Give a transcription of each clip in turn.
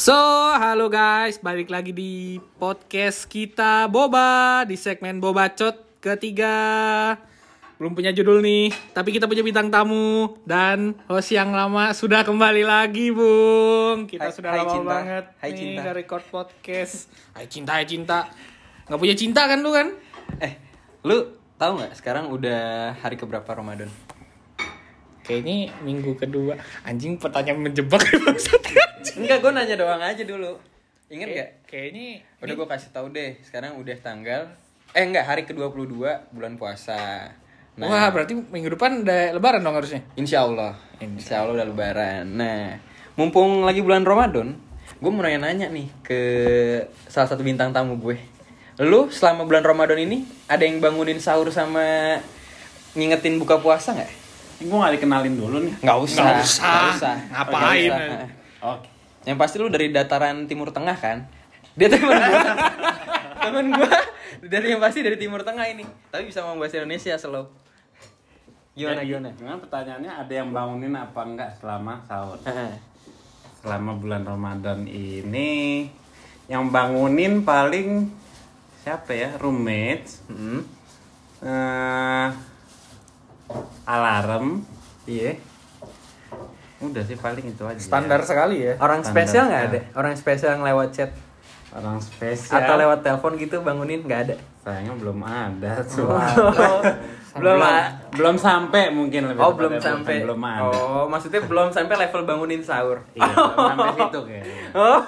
So, halo guys, balik lagi di podcast kita Boba di segmen Bobacot ketiga. Belum punya judul nih, tapi kita punya bintang tamu dan host yang lama sudah kembali lagi, Bung. Kita Hai- sudah hai lama cinta. banget Hai nih cinta. record podcast. Hai cinta, hai cinta. Nggak punya cinta kan lu kan? Eh, lu tahu nggak sekarang udah hari keberapa Ramadan? Kayaknya minggu kedua. Anjing pertanyaan menjebak Enggak, gue nanya doang aja dulu. Ingat nggak? Kayaknya Udah gue kasih tahu deh. Sekarang udah tanggal eh enggak hari ke-22 bulan puasa. Nah, Wah, berarti minggu depan udah lebaran dong harusnya. insya Allah. Insya Allah udah lebaran. Nah, mumpung lagi bulan Ramadan, gue mau nanya-nanya nih ke salah satu bintang tamu gue. Lu selama bulan Ramadan ini ada yang bangunin sahur sama ngingetin buka puasa nggak? Ini gue gak dikenalin dulu nih. Nggak usah. Nggak usah. Nggak usah. Ngapain? Nggak usah. Oke. Yang pasti lu dari dataran Timur Tengah kan? Dia temen gua. temen gua dari yang pasti dari Timur Tengah ini. Tapi bisa ngomong bahasa Indonesia slow. Gimana gimana? Gimana pertanyaannya ada yang bangunin apa enggak selama sahur? Heeh. Selama bulan Ramadan ini yang bangunin paling siapa ya? Roommates, Hmm. eh, alarm, Iya. udah sih paling itu aja. Standar sekali ya. Orang Standar spesial nggak ada? sekali. Orang spesial yang lewat chat Orang spesial. atau lewat telepon gitu bangunin nggak ada? Sayangnya belum ada tuh. belum belum, belum sampai mungkin lebih Oh belum sampai. belum ada. Oh maksudnya belum sampai level bangunin sahur. Iya, belum sampai situ kayaknya. Oh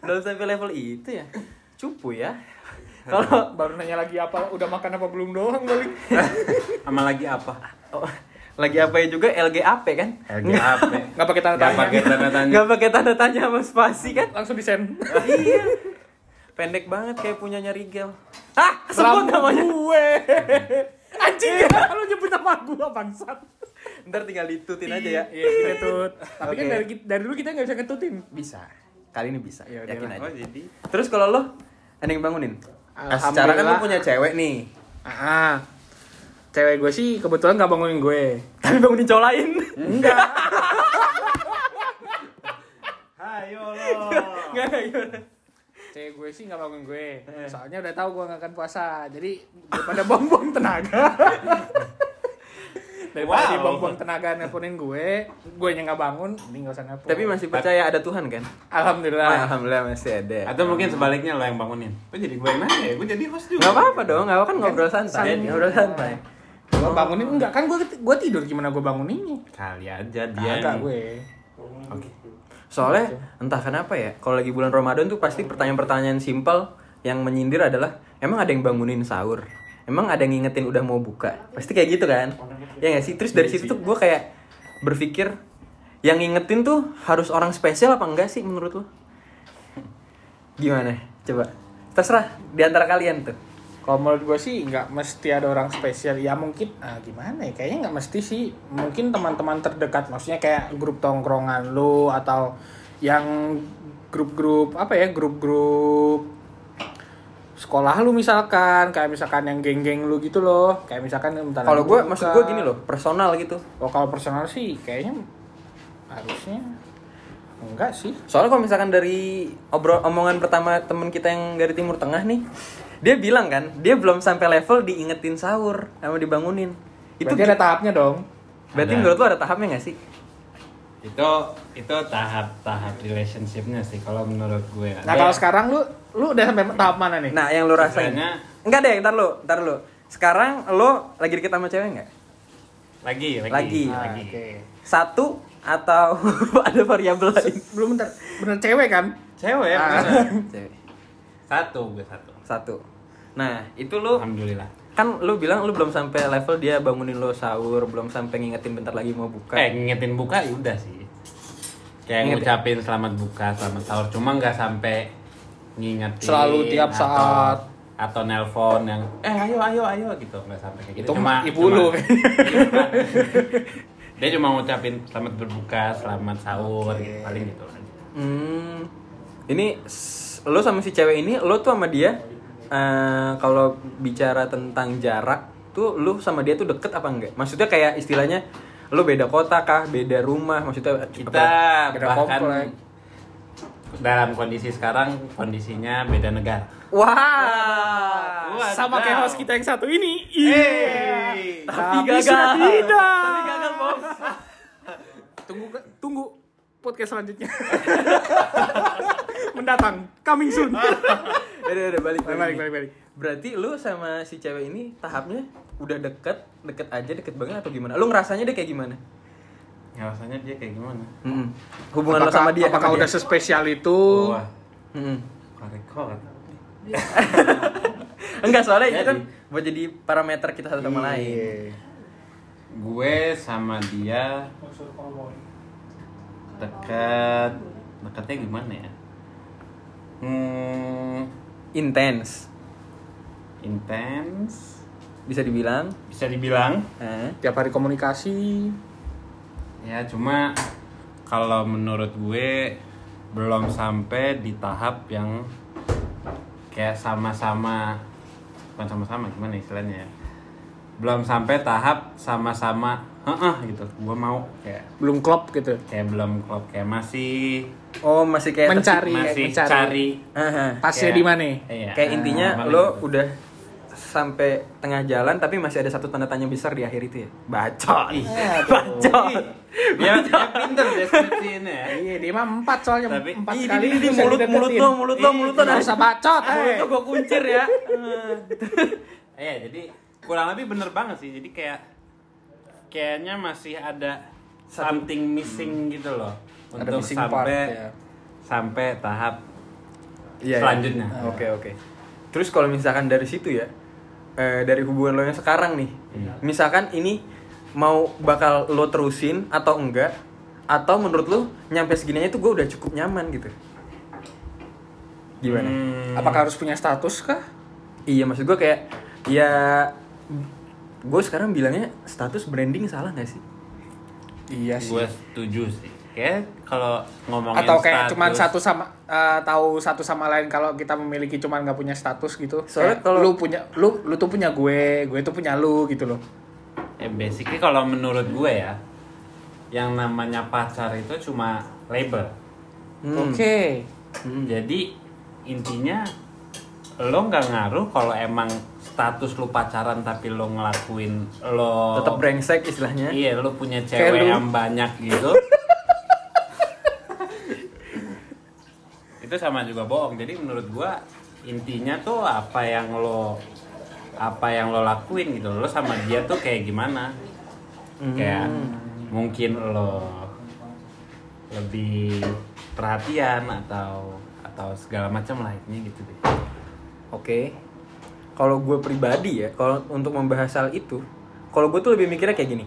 belum sampai level itu ya. Cupu ya. Kalau baru nanya lagi apa udah makan apa belum doang balik Sama lagi apa? Oh, lagi apa ya juga LGAP kan? LGAP. nggak pakai tanda Gak tanya pakai tanda tanya. Nggak pakai tanda tanya sama spasi kan? langsung disend iya. Pendek banget kayak punyanya Rigel. Ah, sebut namanya. gue anjing lu nyebut nama gue bangsat Ntar tinggal ditutin aja ya. iya kita tut tapi kan dari dari dulu kita nggak bisa ngetutin Bisa. Kali ini bisa. Ya, Yakin aja. Oh jadi Terus kalau lo ada yang bangunin? Ah, secara kan Alhamdulillah. punya cewek nih. ah cewek gue sih kebetulan nggak bangunin gue Tapi bangunin cowok lain. enggak Ayo lo. Enggak gimana? cewek gue sih nggak bangunin gue soalnya udah tahu gue nggak akan puasa jadi daripada buang-buang tenaga daripada Wow. dibuang-buang tenaga nelponin gue gue yang nggak bangun ini nggak usah nelpon Tapi masih percaya ada Tuhan kan? alhamdulillah Alhamdulillah masih ada. Atau mungkin sebaliknya lo yang bangunin. Kok jadi gue yang nanya ya? Gue jadi host juga. Nggak apa-apa dong, nggak apa kan ngobrol santai. Ngobrol santai. gue bangunin enggak kan gue gue tidur gimana gue banguninnya Kali aja dia. Agak nih. gue Oke. Soalnya entah kenapa ya, kalau lagi bulan Ramadan tuh pasti pertanyaan-pertanyaan simpel yang menyindir adalah emang ada yang bangunin sahur? Emang ada yang ngingetin udah mau buka? Pasti kayak gitu kan? Ya nggak sih? Terus dari situ tuh gue kayak berpikir yang ngingetin tuh harus orang spesial apa enggak sih menurut lo? Gimana? Coba. Terserah di antara kalian tuh. kalau menurut gue sih nggak mesti ada orang spesial ya mungkin ah, gimana ya kayaknya nggak mesti sih mungkin teman-teman terdekat maksudnya kayak grup tongkrongan lu atau yang grup-grup apa ya grup-grup sekolah lu misalkan kayak misalkan yang geng-geng lu gitu loh kayak misalkan Kalau gue maksud gue gini loh, personal gitu. oh, kalau personal sih kayaknya harusnya enggak sih Soalnya kalau misalkan dari obrol omongan pertama temen kita yang dari Timur Tengah nih, dia bilang kan, dia belum sampai level diingetin sahur sama dibangunin. Itu berarti ada tahapnya dong berarti Ada. menurut lu ada tahapnya gak sih? Itu itu tahap-tahap relationshipnya sih kalau menurut gue. nah kalau sekarang lu lu udah sampai tahap mana nih Nah, yang lu rasain. Sebenarnya- Enggak deh, ntar lu, ntar lu. Sekarang lo lagi deket sama cewek nggak? lagi lagi Lagi. Ah, lagi. oke. Satu atau ada variabel lain? belum bentar bener cewek kan Cewek Ah. Cewek. Satu gue satu. Satu. Nah, itu lu Alhamdulillah. kan lu bilang lu belum sampai level dia bangunin lo sahur, belum sampai ngingetin bentar lagi mau buka. Eh ngingetin buka ya udah sih. Kayak Inget ya? ngucapin selamat buka, selamat sahur. Cuma nggak sampai ngingetin. Selalu tiap atau- saat. Atau nelpon yang eh ayo ayo ayo gitu nggak sampai kayak gitu. Itu ibu lu. dia cuma ngucapin selamat berbuka, selamat sahur, gitu. paling gitu aja. Hmm. Ini lo sama si cewek ini, lo tuh sama dia eh, kalau bicara tentang jarak tuh lo sama dia tuh deket apa enggak? Maksudnya kayak istilahnya lo beda kota kah, beda rumah, maksudnya Kita apa- Beda bahkan komplek. Dalam kondisi sekarang kondisinya beda negara. Wah. Wah, Sama kayak host kita yang satu ini. Hey. Tapi Tapi gagal. tidak. Tapi gagal, Bos. Tunggu tunggu podcast selanjutnya. Mendatang, coming soon. Udah, udah, balik, balik, balik, balik, balik. Berarti lu sama si cewek ini tahapnya udah deket, deket aja, deket banget atau gimana? Lu ngerasanya dia kayak gimana? Ya, rasanya dia kayak gimana? Mm-mm. Hubungan lo sama dia? Apakah sama udah dia? sespesial itu? Wah, korek-korek. Enggak, soalnya itu Jadi. kan buat jadi parameter kita satu sama lain. Iya. Gue sama dia dekat dekatnya gimana ya? Hmm, Intens, intens bisa dibilang. bisa dibilang Eh. Tiap hari komunikasi. Ya cuma kalau menurut gue belum sampai di tahap yang kayak sama-sama bukan sama-sama gimana istilahnya ya belum sampai tahap sama-sama heeh gitu gue mau kayak Belum klop gitu. kayak belum klop kayak masih Oh, masih kayak Mencari. masih mencari. cari Aha. Pasnya Kayak- di mana? iya. Kayak intinya Paling lo gitu. udah sampai tengah jalan tapi masih ada satu tanda tanya besar di akhir itu ya. Bacot. Bacot. dia, dia pinter deskripsiinnya ya Iya, dia mah empat soalnya Tapi- empat Ih, kali. bisa mulut mulut lo, mulut lo, mulut lo. Nggak usah bacot. Mulut eh. lo gue kuncir ya. Iya, jadi kurang lebih bener banget sih. Jadi kayak kayaknya masih ada something missing gitu loh Ada untuk missing sampai part, ya. sampai tahap Iya, selanjutnya. iya. Oke oke. Terus kalau misalkan dari situ ya, eh, dari hubungan lo yang sekarang nih, Iya. misalkan ini mau bakal lo terusin atau enggak, atau menurut lo nyampe segininya tuh gue udah cukup nyaman gitu. Gimana? Hmm, Apakah harus punya status kah? Iya maksud gue kayak ya gue sekarang bilangnya status branding salah gak sih? Iya sih. gue setuju sih. Kayak kalau ngomongin Atau kayak status, cuman satu sama eh, tahu satu sama lain kalau kita memiliki cuman nggak punya status gitu. Soalnya kalau- lu punya lu lu tuh punya gue, gue tuh punya lu gitu loh. Eh, basically kalau menurut gue ya, yang namanya pacar itu cuma label. Hmm. Oke. Hmm. Jadi intinya lo nggak ngaruh kalau emang status lu pacaran tapi lo ngelakuin lo Tetap brengsek istilahnya. Iya, lu punya Kayak cewek lu. yang banyak gitu. itu sama juga bohong. Jadi menurut gua intinya tuh apa yang lo apa yang lo lakuin gitu. Lo sama dia tuh kayak gimana? Kayak mungkin lo lebih perhatian atau atau segala macam lah intinya gitu deh. Oke. Kalau gue pribadi ya, kalau untuk membahas hal itu, kalau gue tuh lebih mikirnya kayak gini.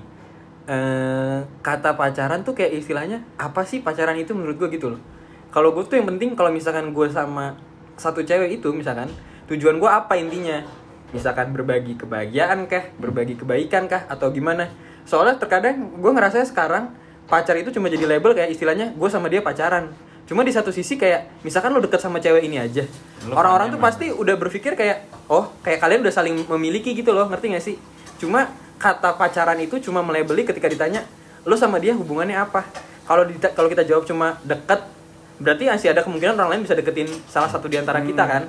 Eh, kata pacaran tuh kayak istilahnya apa sih pacaran itu menurut gue gitu loh. Kalau gue tuh yang penting kalau misalkan gue sama satu cewek itu misalkan tujuan gue apa intinya? Misalkan berbagi kebahagiaan kah, berbagi kebaikan kah, atau gimana? Soalnya terkadang gue ngerasa sekarang pacar itu cuma jadi label kayak istilahnya gue sama dia pacaran. Cuma di satu sisi kayak misalkan lo deket sama cewek ini aja, orang-orang tuh pasti udah berpikir kayak oh kayak kalian udah saling memiliki gitu loh ngerti gak sih cuma kata pacaran itu cuma melebeli ketika ditanya lo sama dia hubungannya apa kalau kita jawab cuma deket berarti masih ada kemungkinan orang lain bisa deketin salah satu di antara kita kan?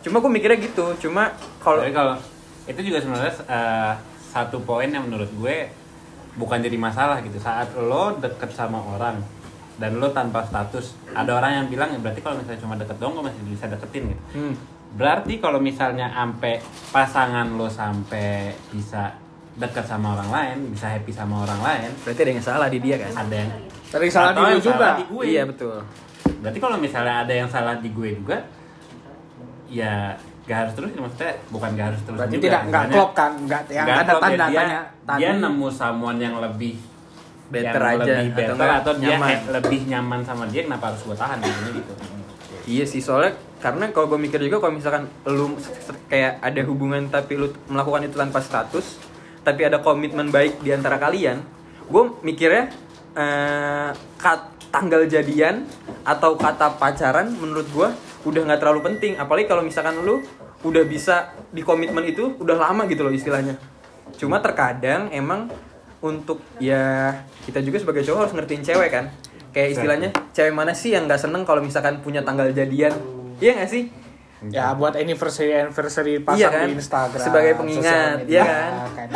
cuma gue mikirnya gitu cuma kalau Tapi kalau itu juga sebenarnya eh, satu poin yang menurut gue bukan jadi masalah gitu. Saat lo deket sama orang dan lo tanpa status ada orang yang bilang ya berarti kalau misalnya cuma deket doang lo masih bisa deketin gitu. Hmm, berarti kalau misalnya ampe pasangan lo sampai bisa deket sama orang lain bisa happy sama orang lain berarti ada yang salah di dia kan? ada yang salah di yang juga. salah di gue. iya betul berarti kalau misalnya ada yang salah di gue juga ya gak harus terus maksudnya bukan gak harus terus Berarti juga. tidak nggak klop kan? Nggak yang Nggak ada klop ya, tanda dia, tanya tadi. dia nemu someone yang lebih Better yang aja, lebih atau better enggak atau, dia nyaman. he- lebih nyaman sama dia kenapa harus gue tahan gitu gitu Iya sih soalnya karena kalau gue mikir juga kalau misalkan lu kayak ada hubungan tapi lu melakukan itu tanpa status tapi ada komitmen baik di antara kalian, gue mikirnya eh, kat- tanggal jadian atau kata pacaran menurut gue udah nggak terlalu penting apalagi kalau misalkan lu udah bisa di komitmen itu udah lama gitu loh istilahnya. Cuma terkadang emang untuk ya kita juga sebagai cowok harus ngertiin cewek kan kayak istilahnya cewek mana sih yang nggak seneng kalau misalkan punya tanggal jadian iya nggak sih Ya buat anniversary anniversary pasang Iya kan? di Instagram. Sebagai pengingat, media, iya kan?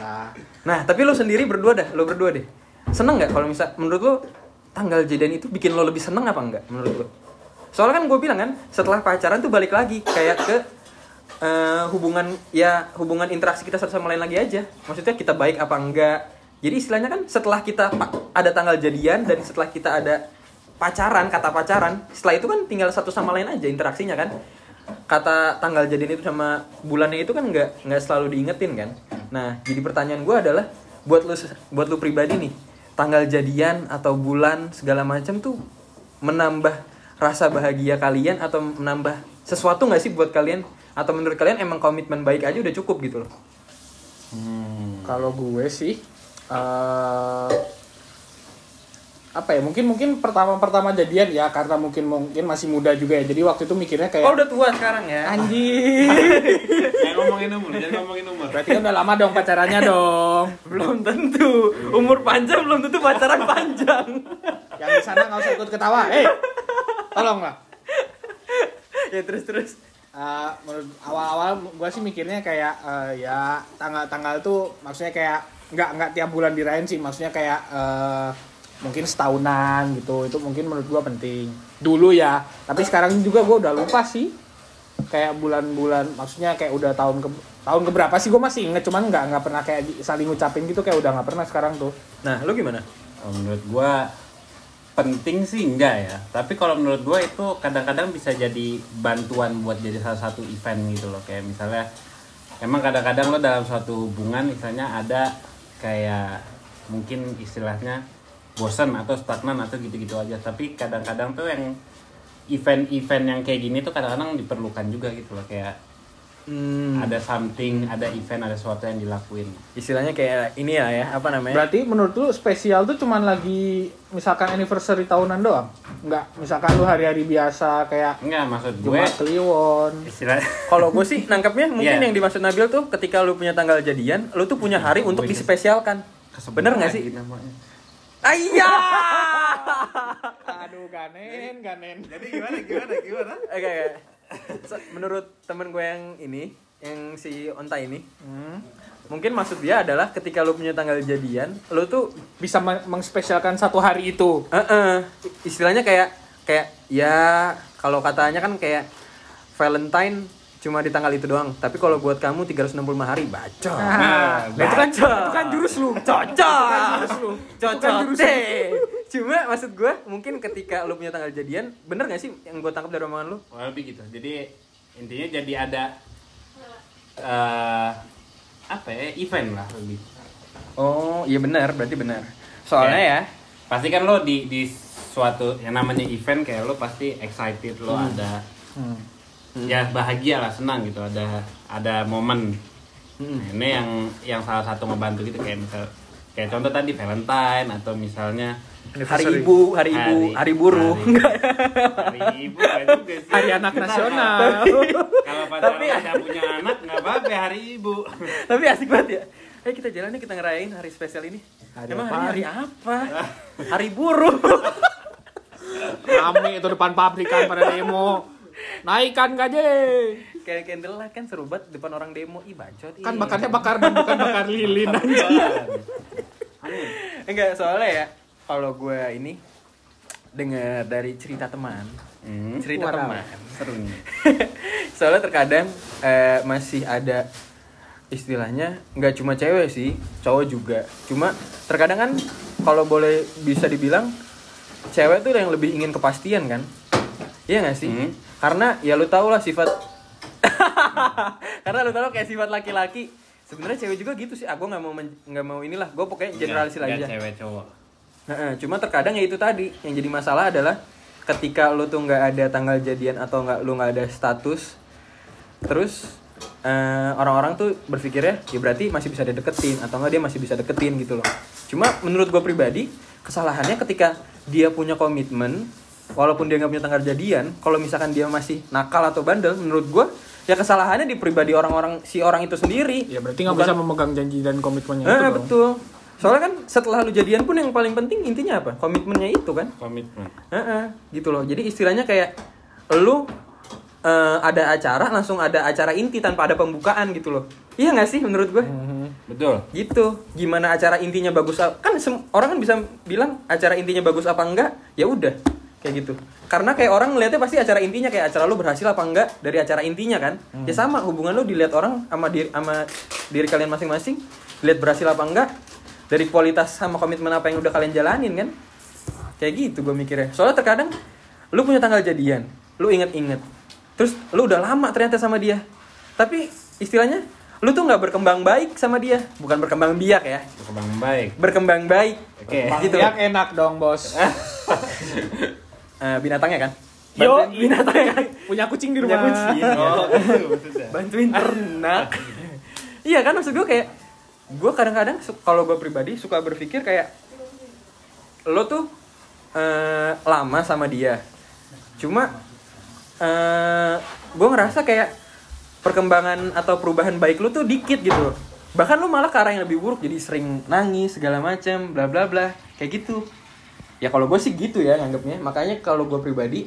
Lah. nah tapi lo sendiri berdua dah lo berdua deh seneng nggak kalau misal menurut lo tanggal jadian itu bikin lo lebih seneng apa enggak menurut lo? Soalnya kan gue bilang kan setelah pacaran tuh balik lagi kayak ke eh, hubungan ya hubungan interaksi kita satu sama lain lagi aja. Maksudnya kita baik apa enggak? Jadi istilahnya kan setelah kita ada tanggal jadian dan setelah kita ada pacaran kata pacaran setelah itu kan tinggal satu sama lain aja interaksinya kan. Kata tanggal jadian itu sama bulannya itu kan nggak nggak selalu diingetin kan. Nah jadi pertanyaan gue adalah buat lu buat lu pribadi nih tanggal jadian atau bulan segala macam tuh menambah rasa bahagia kalian atau menambah sesuatu nggak sih buat kalian atau menurut kalian emang komitmen baik aja udah cukup gitu loh Hmm. Kalau gue sih eh apa ya mungkin mungkin pertama pertama jadian ya karena mungkin mungkin masih muda juga ya. Jadi waktu itu mikirnya kayak oh udah tua sekarang ya? Anjing. Jangan ngomongin umur, jangan ngomongin umur. berarti kan udah lama dong pacarannya dong. Belum tentu. Umur panjang belum tentu pacaran panjang. Yang di sana nggak usah ikut ketawa. Eh tolong lah. Ya terus terus. Eh, menurut awal-awal gue sih mikirnya kayak eh, ya tanggal-tanggal tuh maksudnya kayak nggak nggak tiap bulan dirayain sih. Maksudnya kayak eh, mungkin setahunan gitu itu mungkin menurut gue penting. Dulu ya tapi sekarang juga gue udah lupa sih. Kayak bulan-bulan maksudnya kayak udah tahun ke tahun keberapa sih gue masih inget cuman nggak nggak pernah kayak saling ngucapin gitu kayak udah nggak pernah sekarang tuh. Nah lu gimana? Oh, menurut gua penting sih enggak ya tapi kalau menurut gua itu kadang-kadang bisa jadi bantuan buat jadi salah satu event gitu loh. Kayak misalnya emang kadang-kadang lo dalam suatu hubungan misalnya ada kayak mungkin istilahnya bosan atau stagnan atau gitu-gitu aja tapi kadang-kadang tuh yang event-event yang kayak gini tuh kadang-kadang diperlukan juga gitu loh kayak hmm, ada something ada event ada sesuatu yang dilakuin istilahnya kayak ini ya ya apa namanya berarti menurut lu spesial tuh cuman lagi misalkan anniversary tahunan doang nggak misalkan lu hari-hari biasa kayak enggak maksud gue Jumat Kliwon istilahnya Kalau gue sih nangkapnya mungkin Iya. yang dimaksud Nabil tuh ketika lu punya tanggal jadian, lu tuh punya hari untuk dispesialkan. Bener nggak sih? namanya. Ayah. aduh ganen ganen Jadi gimana gimana gimana? Oke, oke. So, menurut temen gue yang ini, yang si Onta ini, Hmm. mungkin maksud dia adalah ketika lu punya tanggal jadian, lu tuh bisa men- mengspesialkan satu hari itu eh eh, istilahnya kayak kayak ya kalau katanya kan kayak Valentine cuma di tanggal itu doang. Tapi kalau buat kamu 365 hari bacot. Nah, Nah, itu kan baca. itu kan jurus lu. Cocok. Itu kan jurus lu. Itu kan Cocok jurus deh. Cuma maksud gue mungkin ketika lu punya tanggal jadian, bener gak sih yang gue tangkap dari omongan lu? Kurang lebih gitu. Jadi intinya jadi ada eh apa ya event lah lebih. Oh, iya benar, berarti benar. Soalnya ya, Pasti kan lo di di suatu yang namanya event kayak lo pasti excited lo ada Hmm. Ya bahagia lah senang gitu ada ada momen Hmm. Nah, ini yang yang salah satu ngebantu gitu kayak misal kayak contoh tadi Valentine atau misalnya hari ibu, hari ibu, hari, buruh. hari, hari ibu juga sih. Hari anak Kita nasional. kalau pacaran Tapi- nggak punya anak nggak apa-apa hari ibu Tapi asik banget ya. Eh kita jalan nih kita ngerayain hari spesial ini. Hari Emang apaan? hari, hari apa? hari buruh. Rame itu depan pabrikan pada demo. Naikkan gaji. Kayak candlelight kan seru banget depan orang demo. Ih bacot. Kan bakarnya bakar ban bukan bakar lilin aja. Enggak, soalnya ya kalau gue ini dengar dari cerita teman. Hmm, Cerita Wadaw. teman. seru nih soalnya terkadang eh, masih ada istilahnya nggak cuma cewek sih cowok juga cuma terkadang kan kalau boleh bisa dibilang cewek tuh yang lebih ingin kepastian kan iya nggak sih Hmm. Karena ya lu tau lah sifat. Karena lu tau kayak sifat laki-laki. Sebenarnya cewek juga gitu sih. Aku nggak mau nggak mau inilah. Gue pokoknya generalisir Nggak- aja. cewek cowok. Heeh, cuma terkadang ya itu tadi. Yang jadi masalah adalah ketika lu tuh nggak ada tanggal jadian atau nggak lu nggak ada status, terus eh, orang-orang tuh berpikirnya ya berarti masih bisa dideketin atau nggak dia masih bisa deketin gitu loh. Cuma menurut gue pribadi kesalahannya ketika dia punya komitmen, walaupun dia nggak punya tanggal jadian, kalau misalkan dia masih nakal atau bandel, menurut gue ya kesalahannya di pribadi orang-orang si orang itu sendiri. Ya berarti nggak bisa memegang janji dan komitmennya Eh, itu dong. betul. Soalnya kan setelah lu jadian pun yang paling penting intinya apa? Komitmennya itu kan. Komitmen. Heeh, gitu loh. Jadi istilahnya kayak lu eh, ada acara langsung ada acara inti tanpa ada pembukaan gitu loh. Iya nggak sih menurut gue? Betul. Gitu. Gimana acara intinya bagus kan orang kan bisa bilang acara intinya bagus apa enggak? Ya udah kayak gitu. Karena kayak orang ngeliatnya pasti acara intinya kayak acara lu berhasil apa enggak dari acara intinya kan. Ya sama hubungan lu dilihat orang sama diri sama diri kalian masing-masing, lihat berhasil apa enggak dari kualitas sama komitmen apa yang udah kalian jalanin kan. Kayak gitu gue mikirnya. Soalnya terkadang lu punya tanggal jadian, lu inget-inget. Terus lu udah lama ternyata sama dia. Tapi istilahnya lu tuh nggak berkembang baik sama dia, bukan berkembang biak ya. Berkembang baik. Berkembang baik. Oke. Bang gitu. Biak enak dong bos. Eh, binatangnya kan? Yo, Bantuin binatangnya kan? punya kucing di Punya rumah. kucing. Oh, itu maksudnya. Bantuin ternak. iya kan maksud gue kayak gue kadang-kadang kalau gue pribadi suka berpikir kayak lo tuh eh, lama sama dia. Cuma eh gue ngerasa kayak perkembangan atau perubahan baik lu tuh dikit gitu. Bahkan lu malah ke arah yang lebih buruk jadi sering nangis segala macem bla bla bla kayak gitu. Ya kalau gue sih gitu ya nganggapnya. Makanya kalau gue pribadi,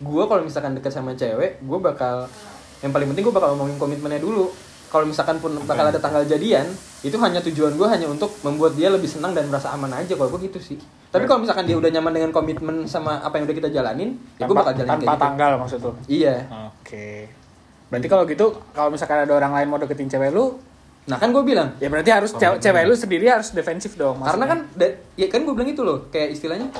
gue kalau misalkan deket sama cewek, gue bakal yang paling penting gue bakal ngomongin komitmennya dulu. Kalau misalkan pun bakal ada tanggal jadian, itu hanya tujuan gue hanya untuk membuat dia lebih senang dan merasa aman aja kalau gue gitu sih. Tapi kalau misalkan dia udah nyaman dengan komitmen sama apa yang udah kita jalanin, ya gue bakal jalanin tanpa gitu. tanggal maksud lu. Iya. Oke. Berarti kalau gitu, kalau misalkan ada orang lain mau deketin cewek lu, Nah kan gue bilang, ya berarti harus cewek, cewek lu sendiri harus defensif dong. karena maksudnya. kan da- ya kan gue bilang itu loh, kayak istilahnya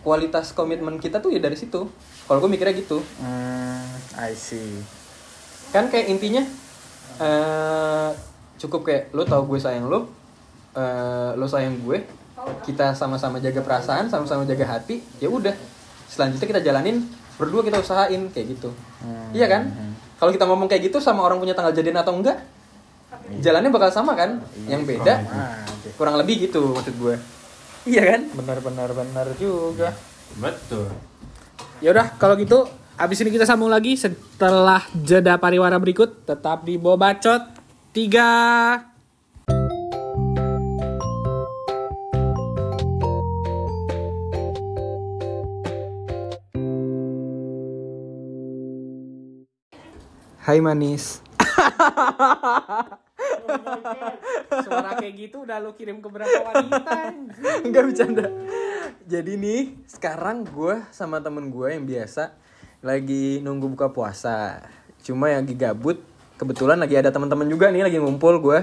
kualitas komitmen kita tuh ya dari situ. Kalau gue mikirnya gitu. Hmm, I see. kan kayak intinya eh cukup kayak lo tau gue sayang lo eh lo sayang gue kita sama-sama jaga perasaan sama-sama jaga hati ya udah selanjutnya kita jalanin berdua kita usahain kayak gitu iya kan kalau kita ngomong kayak gitu sama orang punya tanggal jadian atau enggak jalannya bakal sama kan? Yang beda? Ah, kurang lebih gitu maksud gue. Iya kan? Benar benar benar juga. Betul. Ya udah kalau gitu abis ini kita sambung lagi. Setelah jeda pariwara berikut tetap di Bobacot 3 Hai manis Suara kayak gitu udah lu kirim ke berapa wanita? Enggak bercanda. Jadi nih, sekarang gue sama temen gue yang biasa lagi nunggu buka puasa. Cuma yang lagi gabut, kebetulan lagi ada teman-teman juga nih lagi ngumpul gue.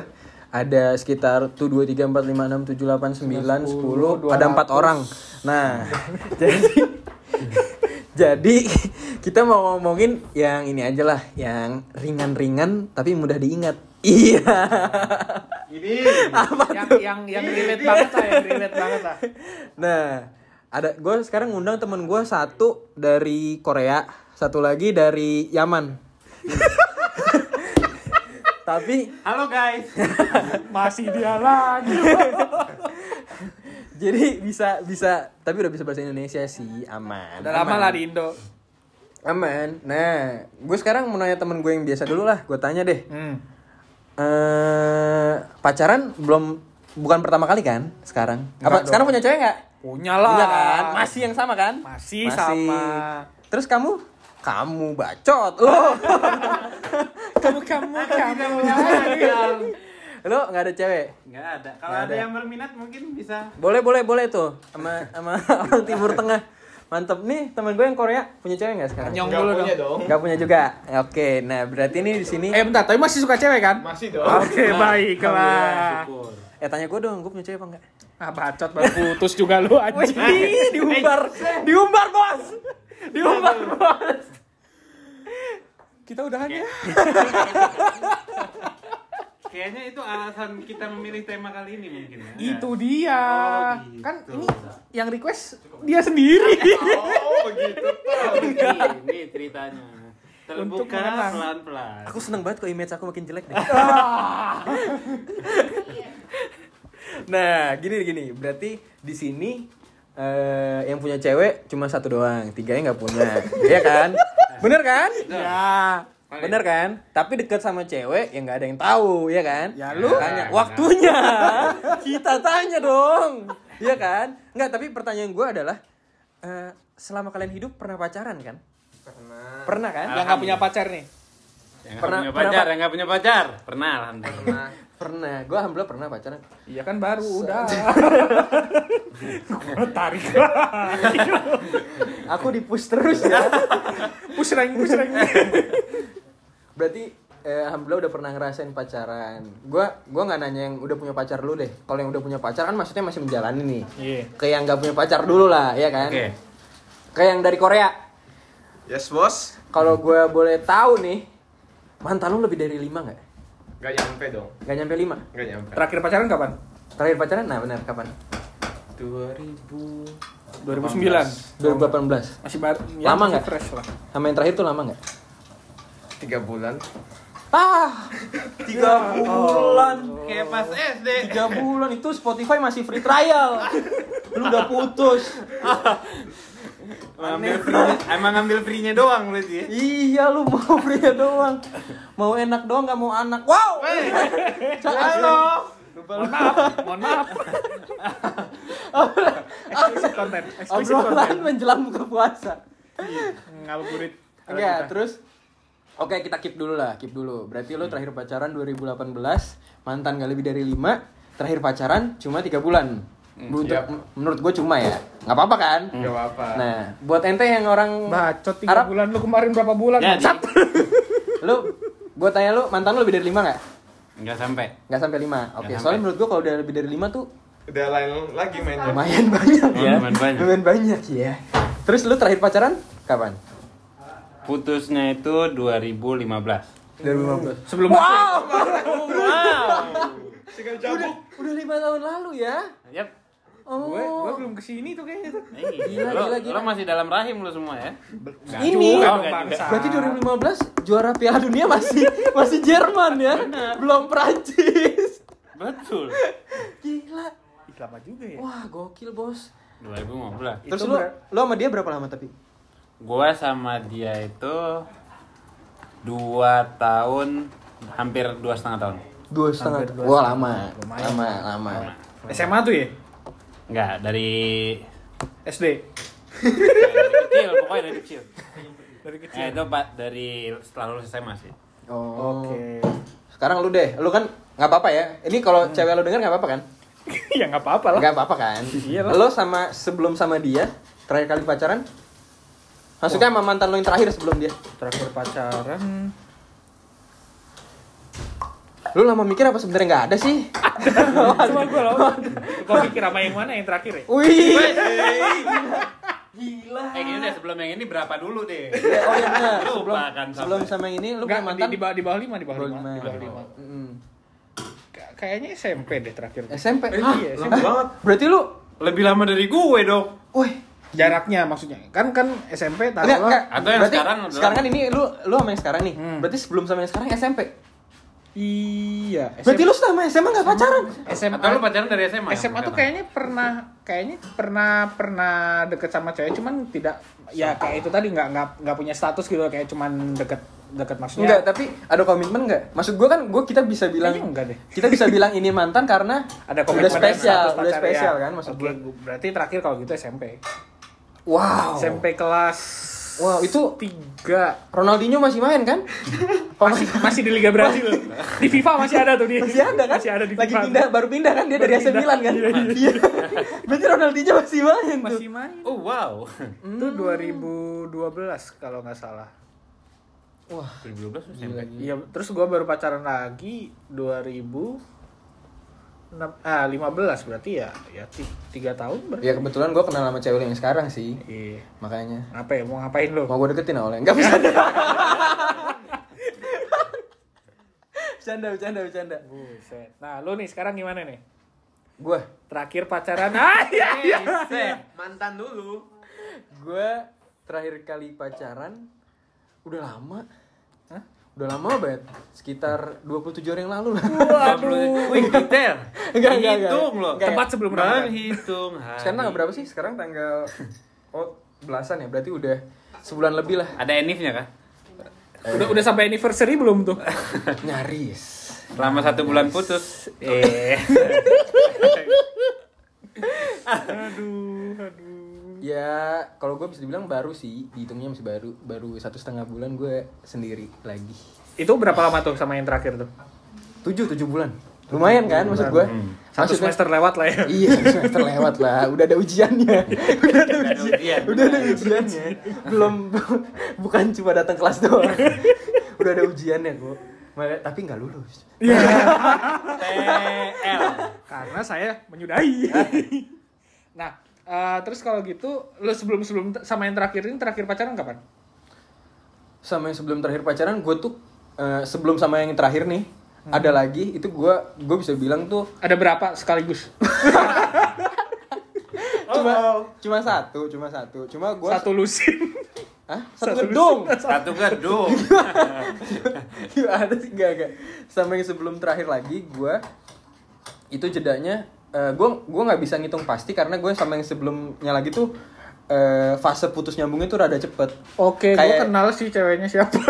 Ada sekitar tuh 2 3 4 5 6 7 8 9 10, ada empat orang. Nah, jadi jadi kita mau ngomongin yang ini aja lah, yang ringan-ringan tapi mudah diingat. Iya. Ini yang yang yang relate banget lah, yang relate banget lah. Nah, ada gue sekarang ngundang temen gue satu dari Korea, satu lagi dari Yaman. Tapi Halo guys. Masih dia lagi. jadi bisa bisa tapi udah bisa bahasa Indonesia sih aman. Udah lama lah di Indo. Aman. Nah, gue sekarang mau nanya temen gue yang biasa dulu lah. Gue tanya deh. Hmm. eh pacaran belum bukan pertama kali kan sekarang? Apa Enggak sekarang dong. punya cewek nggak? Punya lah. Punya kan? Masih yang sama kan? Masih sama. Terus kamu? Kamu bacot. Oh. Kamu kamu kamu. Lo nggak ada cewek? Nggak ada. Kalau ada yang berminat mungkin bisa. Boleh boleh boleh tuh sama sama orang Timur Tengah. Mantep nih temen gue yang Korea punya cewek nggak sekarang? Nyong dulu dong. Nggak punya juga. Oke, nah berarti ini di sini. Eh bentar, tapi masih suka cewek kan? Masih dong. Oke, baiklah. Syukur. Eh tanya gue dong, gue punya cewek apa enggak? Ah, bacot baru putus juga lu anjing. Wih, diumbar, diumbar bos, diumbar bos. Kita udahan ya. Kayaknya itu alasan kita memilih tema kali ini mungkin ya. Itu dia. Oh, gitu. Kan ini yang request dia sendiri. Oh, begitu. Ini ceritanya. Terbuka pelan-pelan. Aku seneng banget kok image aku makin jelek deh. nah, gini gini, berarti di sini eh, yang punya cewek cuma satu doang, tiganya nggak punya, Iya kan? Bener kan? ya. Bener kan? Tapi deket sama cewek ya nggak ada yang tahu, ya kan? Ya, lu- tanya waktunya. Kita tanya dong. Iya kan? Nggak, tapi pertanyaan gue adalah eh, selama kalian hidup pernah pacaran kan? Pernah. Pernah kan? Yang nggak punya pacar nih. Yang Pernah- punya pernah pacar, apa? yang nggak punya pacar. Pernah, alhamdulillah. Pernah. Pernah. Gue alhamdulillah pernah pacaran. Iya kan baru udah. Gua tarik. Aku di push terus ya. push rank, push rank. Berarti eh, alhamdulillah udah pernah ngerasain pacaran. Gua gua nggak nanya yang udah punya pacar dulu deh. Kalau yang udah punya pacar kan maksudnya masih menjalani nih. Iya. Kayak yang nggak punya pacar dulu lah, ya kan? Oke. Kayak yang dari Korea. Yes, bos. Kalau gue boleh tahu nih, mantan lu lebih dari lima nggak? Gak nyampe dong. Nggak nyampe lima. Gak nyampe. Terakhir pacaran kapan? Terakhir pacaran, nah benar kapan? 2000 2009. 2018. Masih baru. Lama masih nggak? Fresh lah. Sama yang terakhir tuh lama nggak? tiga bulan. Ah, tiga bulan. Kayak pas SD. Tiga bulan itu Spotify masih free trial. Lu udah putus. Ngambil free emang ngambil free-nya doang berarti ya. Iya lu mau pria doang. Mau enak doang gak mau anak. Wow! Halo. Mohon maaf, mohon maaf. Eksklusif konten, eksklusif Obrolan konten. menjelang buka puasa. Ngabuburit. Enggak terus? Oke kita keep dulu lah Keep dulu. Berarti lu terakhir pacaran 2018 Mantan gak lebih dari 5 Terakhir pacaran cuma 3 bulan Untuk, siap. Menurut gue cuma ya Gak apa-apa kan Gak apa-apa. Nah buat ente yang orang Bacot 3 Arab bulan lu kemarin berapa bulan? Jadi. Bangsat. Lu Gue tanya lu mantan lu lebih dari 5 gak? Enggak sampai. Gak sampai 5 Oke Nggak soalnya sampai. menurut gue kalau udah lebih dari 5 tuh Udah lain lagi mainnya. lumayan banyak ya Lumayan banyak. lumayan banyak ya terus lu terakhir pacaran kapan Putusnya itu 2015. 2015 Sebelum wow Tinggal udah cabut. udah lima tahun lalu ya Yap. Oh gue gue belum ke sini tuh kayaknya tuh. Gila, lo, gila, gila. lo masih dalam rahim lo semua ya. ini juga, dong, nggak bangsa. berarti 2015 juara Piala Dunia masih masih Jerman ya belum Prancis Betul. gila Ih, lama juga ya. wah gokil bos 2015. terus lu ber- lu sama dia berapa lama tapi Gua sama dia itu dua tahun, hampir dua setengah tahun. dua setengah Hampir dua wah lama lama lama SMA tuh ya? Enggak, dari SD. dari kecil, pokoknya dari kecil. Dari kecil. Eh, itu pak dari setelah lulus SMA sih. oh Oke. sekarang lu deh lu kan nggak apa-apa ya ini kalau cewek lu denger nggak apa-apa kan ya nggak apa-apa lah. Gak apa-apa kan? Iya lah. Lo sama sebelum sama dia terakhir kali pacaran? Maksudnya sama mantan lo yang terakhir sebelum dia? Terakhir pacaran. Lu lama mikir apa sebenarnya nggak ada sih? Cuma gue loh. Kau pikir apa yang mana yang terakhir ya? Wih. Gila. Eh gini deh, sebelum yang ini berapa dulu deh? Oh iya benar. Sebelum, kan sampai. sebelum sama yang ini lu punya di, mantan di, bawah, di bawah lima, di bawah lima. Di bawah. Mm. Kayaknya SMP deh terakhir. SMP. Eh, iya, Lama banget. Berarti lu Lebih lama dari gue dong. Wih, Jaraknya maksudnya. Kan kan SMP taruhlah. Atau yang Berarti sekarang sekarang kan ini lu lu sama yang sekarang nih. Hmm. Berarti sebelum sama yang sekarang SMP. Iya. Berarti lu sama SMA nggak pacaran? SMA Atau lu pacaran dari SMA? SMA tuh kayaknya pernah kayaknya pernah pernah deket sama cewek cuman tidak ya kayak itu tadi nggak nggak nggak punya status gitu kayak cuman deket deket maksudnya Enggak, tapi ada komitmen enggak? Maksud gua kan gua kita bisa bilang Kayaknya enggak deh. Kita bisa bilang ini mantan karena ada udah komitmen dan spesial, udah spesial ya. kan maksud gua. gua- berarti terakhir kalau gitu SMP Wow. SMP kelas Wow, itu tiga Ronaldinho masih main kan? masih masih di Liga Brazil di FIFA masih ada tuh dia Masih ada kan? masih ada di Lagi FIFA. pindah, baru pindah kan dia Baru dari AC. Milan kan? Iya, iya. Iya. Berarti Ronaldinho masih main tuh. masih main Oh wow. itu 2012 kalau nggak salah Wah, 2012 tuh gila, SMP. Iya, terus gua baru pacaran lagi 2000 enam- ah 15 berarti ya ya ti- tiga tahun berarti. Ya kebetulan gua kenal sama cewek yang sekarang sih. Iya. Makanya Apa ya mau ngapain lo? mau gue deketin oleh enggak bisa. bercanda, bercanda, bercanda. Buset. Nah, lu nih sekarang gimana nih? Gua, Terakhir pacaran. Ah, iya, iya. Mantan dulu. gua terakhir kali pacaran udah lama. Hah? Udah lama banget. Sekitar 27 hari yang lalu lah. Waduh. Wih, detail. Enggak, enggak, enggak. Hitung loh. Enggak. Tepat sebelum Ramadan. Menghitung hari. Sekarang tanggal berapa sih? Sekarang tanggal oh belasan ya. Berarti udah sebulan lebih lah. Ada enifnya kan? Udah udah sampai anniversary belum tuh? Nyaris. Selama satu bulan putus. Eh. aduh, aduh. Ya, kalau gue bisa dibilang baru sih, dihitungnya masih baru, baru satu setengah bulan gue sendiri lagi. Itu berapa lama tuh sama yang terakhir tuh? Tujuh, tujuh bulan. Lumayan kan maksud gue? Satu Maksudnya- semester lewat lah ya. Iya, satu semester lewat lah. Udah ada ujiannya. Udah ada ujian. Udah ada ujiannya. Belum bukan cuma datang kelas doang. Udah ada ujiannya kok. Makanya- Tapi nggak lulus. TL. Karena saya menyudahi. nah, eh, terus kalau gitu, lu sebelum sebelum sama yang terakhir ini terakhir pacaran kapan? Sama yang sebelum terakhir pacaran, gue tuh eh, sebelum sama yang terakhir nih ada lagi itu gue gue bisa bilang tuh Ada berapa sekaligus? cuma cuma satu cuma satu cuma gue Satu lusin. Hah? satu, satu gedung Satu gedung. Gimana sih gak gak sama yang sebelum terakhir lagi gue itu jedanya gue gue nggak bisa ngitung pasti karena gue sama yang sebelumnya lagi tuh eh, fase putus nyambungnya tuh rada cepet Oke, gue Kayak- kenal sih ceweknya siapa.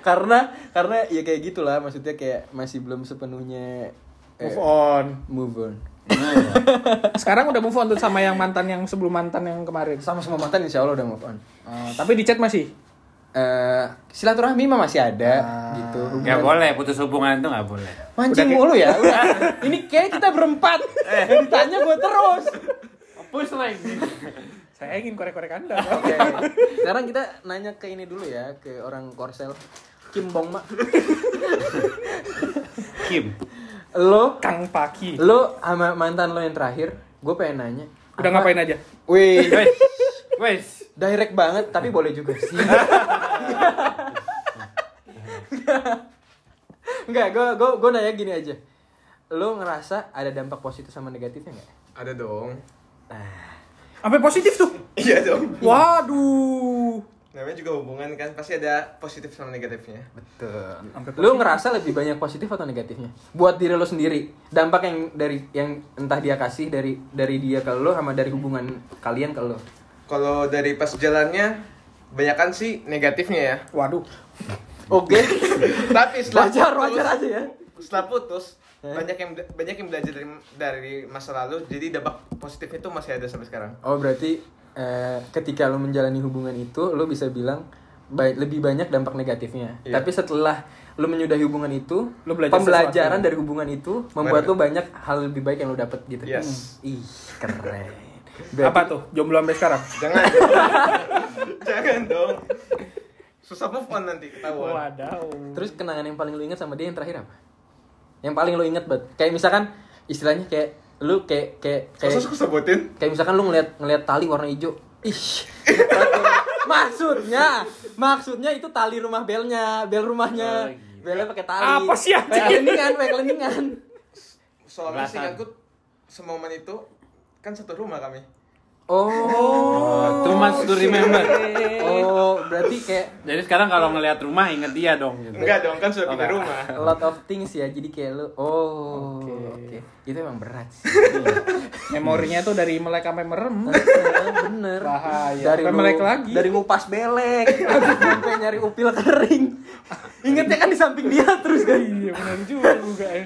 karena karena ya kayak gitulah maksudnya kayak masih belum sepenuhnya eh, move on. move on Sekarang udah move on tuh sama yang mantan yang sebelum mantan yang kemarin. sama semua mantan insya Allah udah move on Eh, tapi di chat masih. Eh, silaturahmi mah masih ada Ah. gitu Gak boleh putus hubungan itu gak boleh. mancing kayak- mulu ya udah. ini kayak kita berempat yang ditanya gue terus Push lagi. Saya ingin korek-korek Anda. Oke. Sekarang kita nanya ke ini dulu ya, ke orang Korsel. Kim Bong Mak. Kim. Lo, Kang Paki. lo sama mantan lo yang terakhir, gue pengen nanya. Udah apa- ngapain aja? Wih, Wes. Wes. Direct banget, tapi boleh juga sih. Enggak, gue gue gue nanya gini aja. Lo ngerasa ada dampak positif sama negatifnya nggak? Ada dong. Sampai positif tuh. Iya dong. Waduh. Namanya juga hubungan kan pasti ada positif sama negatifnya. Betul. Lo ngerasa lebih banyak positif atau negatifnya? Buat diri lo sendiri, dampak yang dari yang entah dia kasih dari dari dia ke lo sama dari hubungan kalian ke lo. Kalau dari pas jalannya banyakan sih negatifnya ya. Waduh. Oke. Tapi setelah wajar putus- wajar aja ya. Setelah putus Eh? banyak yang banyak yang belajar dari dari masa lalu jadi dampak positifnya itu masih ada sampai sekarang. Oh berarti eh, ketika lo menjalani hubungan itu lo bisa bilang ba- lebih banyak dampak negatifnya. Iya. Tapi setelah lo menyudahi hubungan itu, Lo belajar pembelajaran sesuatu. dari hubungan itu membuat lo banyak hal lebih baik yang lo dapet gitu. Yes. Ih keren. Apa tuh? Jomblo sampai sekarang? Jangan. Jangan dong. Susah move on nanti ketahuan. Wadaw. Terus kenangan yang paling lo ingat sama dia yang terakhir apa? Yang paling lo ingat banget. Kayak misalkan istilahnya kayak lu kayak kayak kayak Masa aku sebutin? kayak misalkan lu ngeliat ngeliat tali warna hijau ih maksudnya maksudnya itu tali rumah belnya bel rumahnya belnya pakai tali Apa sih, anjing? pakai keliningan pakai keliningan Soalnya Belasan. singkatku semomen itu kan satu rumah kami. oh Too much to remember. oh berarti kayak Jadi sekarang kalau ngelihat rumah inget dia dong gitu. Enggak dong, kan sudah pindah Oke. rumah. a lot of things ya jadi kayak lu oh oke itu emang berat sih Memorinya tuh dari melek sampai merem. bener Bahaya. dari Sampai lu- melek lagi. dari ngupas belek sampai nyari upil kering ingetnya kan di samping dia terus kan Iya benar juga juga ya.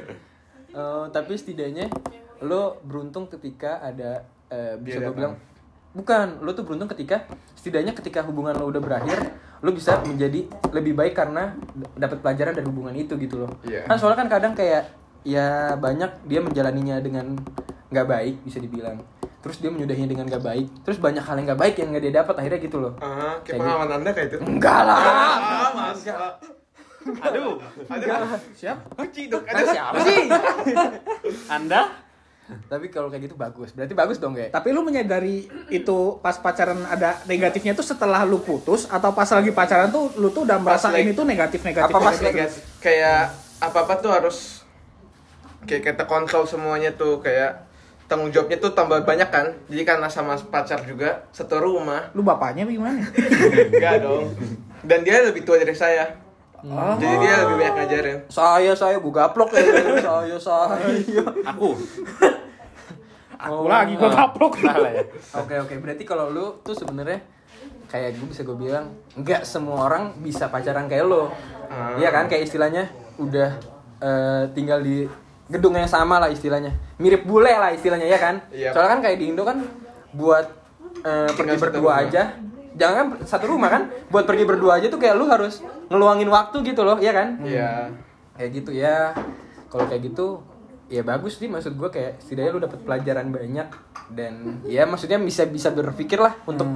Eh, tapi setidaknya lo beruntung ketika ada eh, bisa gue bilang bukan lo tuh beruntung ketika setidaknya ketika hubungan lo udah berakhir lo bisa menjadi lebih baik karena dapat pelajaran dari hubungan itu gitu loh Iya. kan soalnya kan kadang kayak ya banyak dia menjalaninya dengan nggak baik bisa dibilang terus dia menyudahinya dengan nggak baik terus banyak hal yang nggak baik yang nggak dia dapat akhirnya gitu loh Ah, Kayak kayak pengalaman Anda kayak itu. enggak lah Ah, masa. Aduh, Ada Siap? ciduk. Ada Ada siapa sih Anda? Tapi kalau kayak gitu bagus berarti bagus dong kayak Tapi lu menyadari itu pas pacaran ada negatifnya tuh setelah lu putus atau pas lagi pacaran tuh lu tuh udah merasa lagi- ini tuh negatif-negatif. Apa pas negatif. Kayak- kayak apa-apa tuh harus kayak kita kontrol semuanya tuh kayak tanggung jawabnya tuh tambah banyak kan. Jadi karena sama pacar juga satu rumah. Lu bapaknya apa gimana? Enggak dong. Dan dia lebih tua dari saya. Oh. Jadi dia lebih banyak ngajarin. saya saya gue gaplok ya saya saya Aku. Aku lagi gua kaplok. Salah ya. Oke oke berarti kalau lu tuh sebenarnya kayak gue bisa gue bilang nggak semua orang bisa pacaran kayak lo Iya kan kayak istilahnya udah eh, tinggal di gedung yang sama lah istilahnya mirip bule lah istilahnya ya kan Iya. soalnya kan kayak di Indo kan buat eh, pergi berdua rumah. aja jangan kan satu rumah kan buat pergi berdua aja tuh kayak lu harus ngeluangin waktu gitu loh ya kan Iya. kayak gitu ya kalau kayak gitu ya bagus sih maksud gue kayak setidaknya lu dapat pelajaran banyak dan ya maksudnya bisa bisa berpikir lah untuk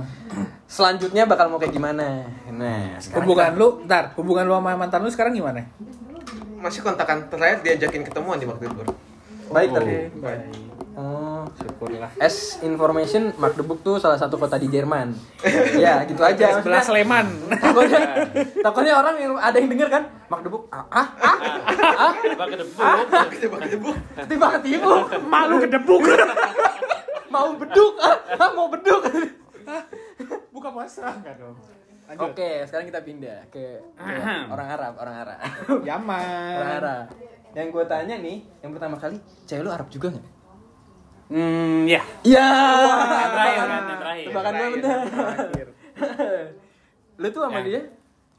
selanjutnya bakal mau kayak gimana nah sekarang Hubungan lu, ntar, hubungan lu sama mantan lu sekarang gimana? Masih kontakan terakhir diajakin ketemuan di waktu itu. Baik tadi Baik. Oh Syukurlah. as information Magdeburg tuh salah satu kota di Jerman ya gitu aja Sebelah Sleman. takutnya, takutnya orang yang ada yang denger kan Magdeburg ah ah ah, ah Coba ke depan. Kedebuk-kedebuk. tiba ketipu Malu kedebuk. mau beduk ah, ah mau beduk Buka puasa enggak dong? Oke, sekarang kita pindah ke orang Arab, orang Arab. orang Yaman. Arab. Yang gue tanya nih, yang pertama kali, cewek lu Arab juga nggak? Hmm, ya. Iya. Terakhir kan, terakhir. Tebakan gue. Terakhir. Lu tuh sama Ya. dia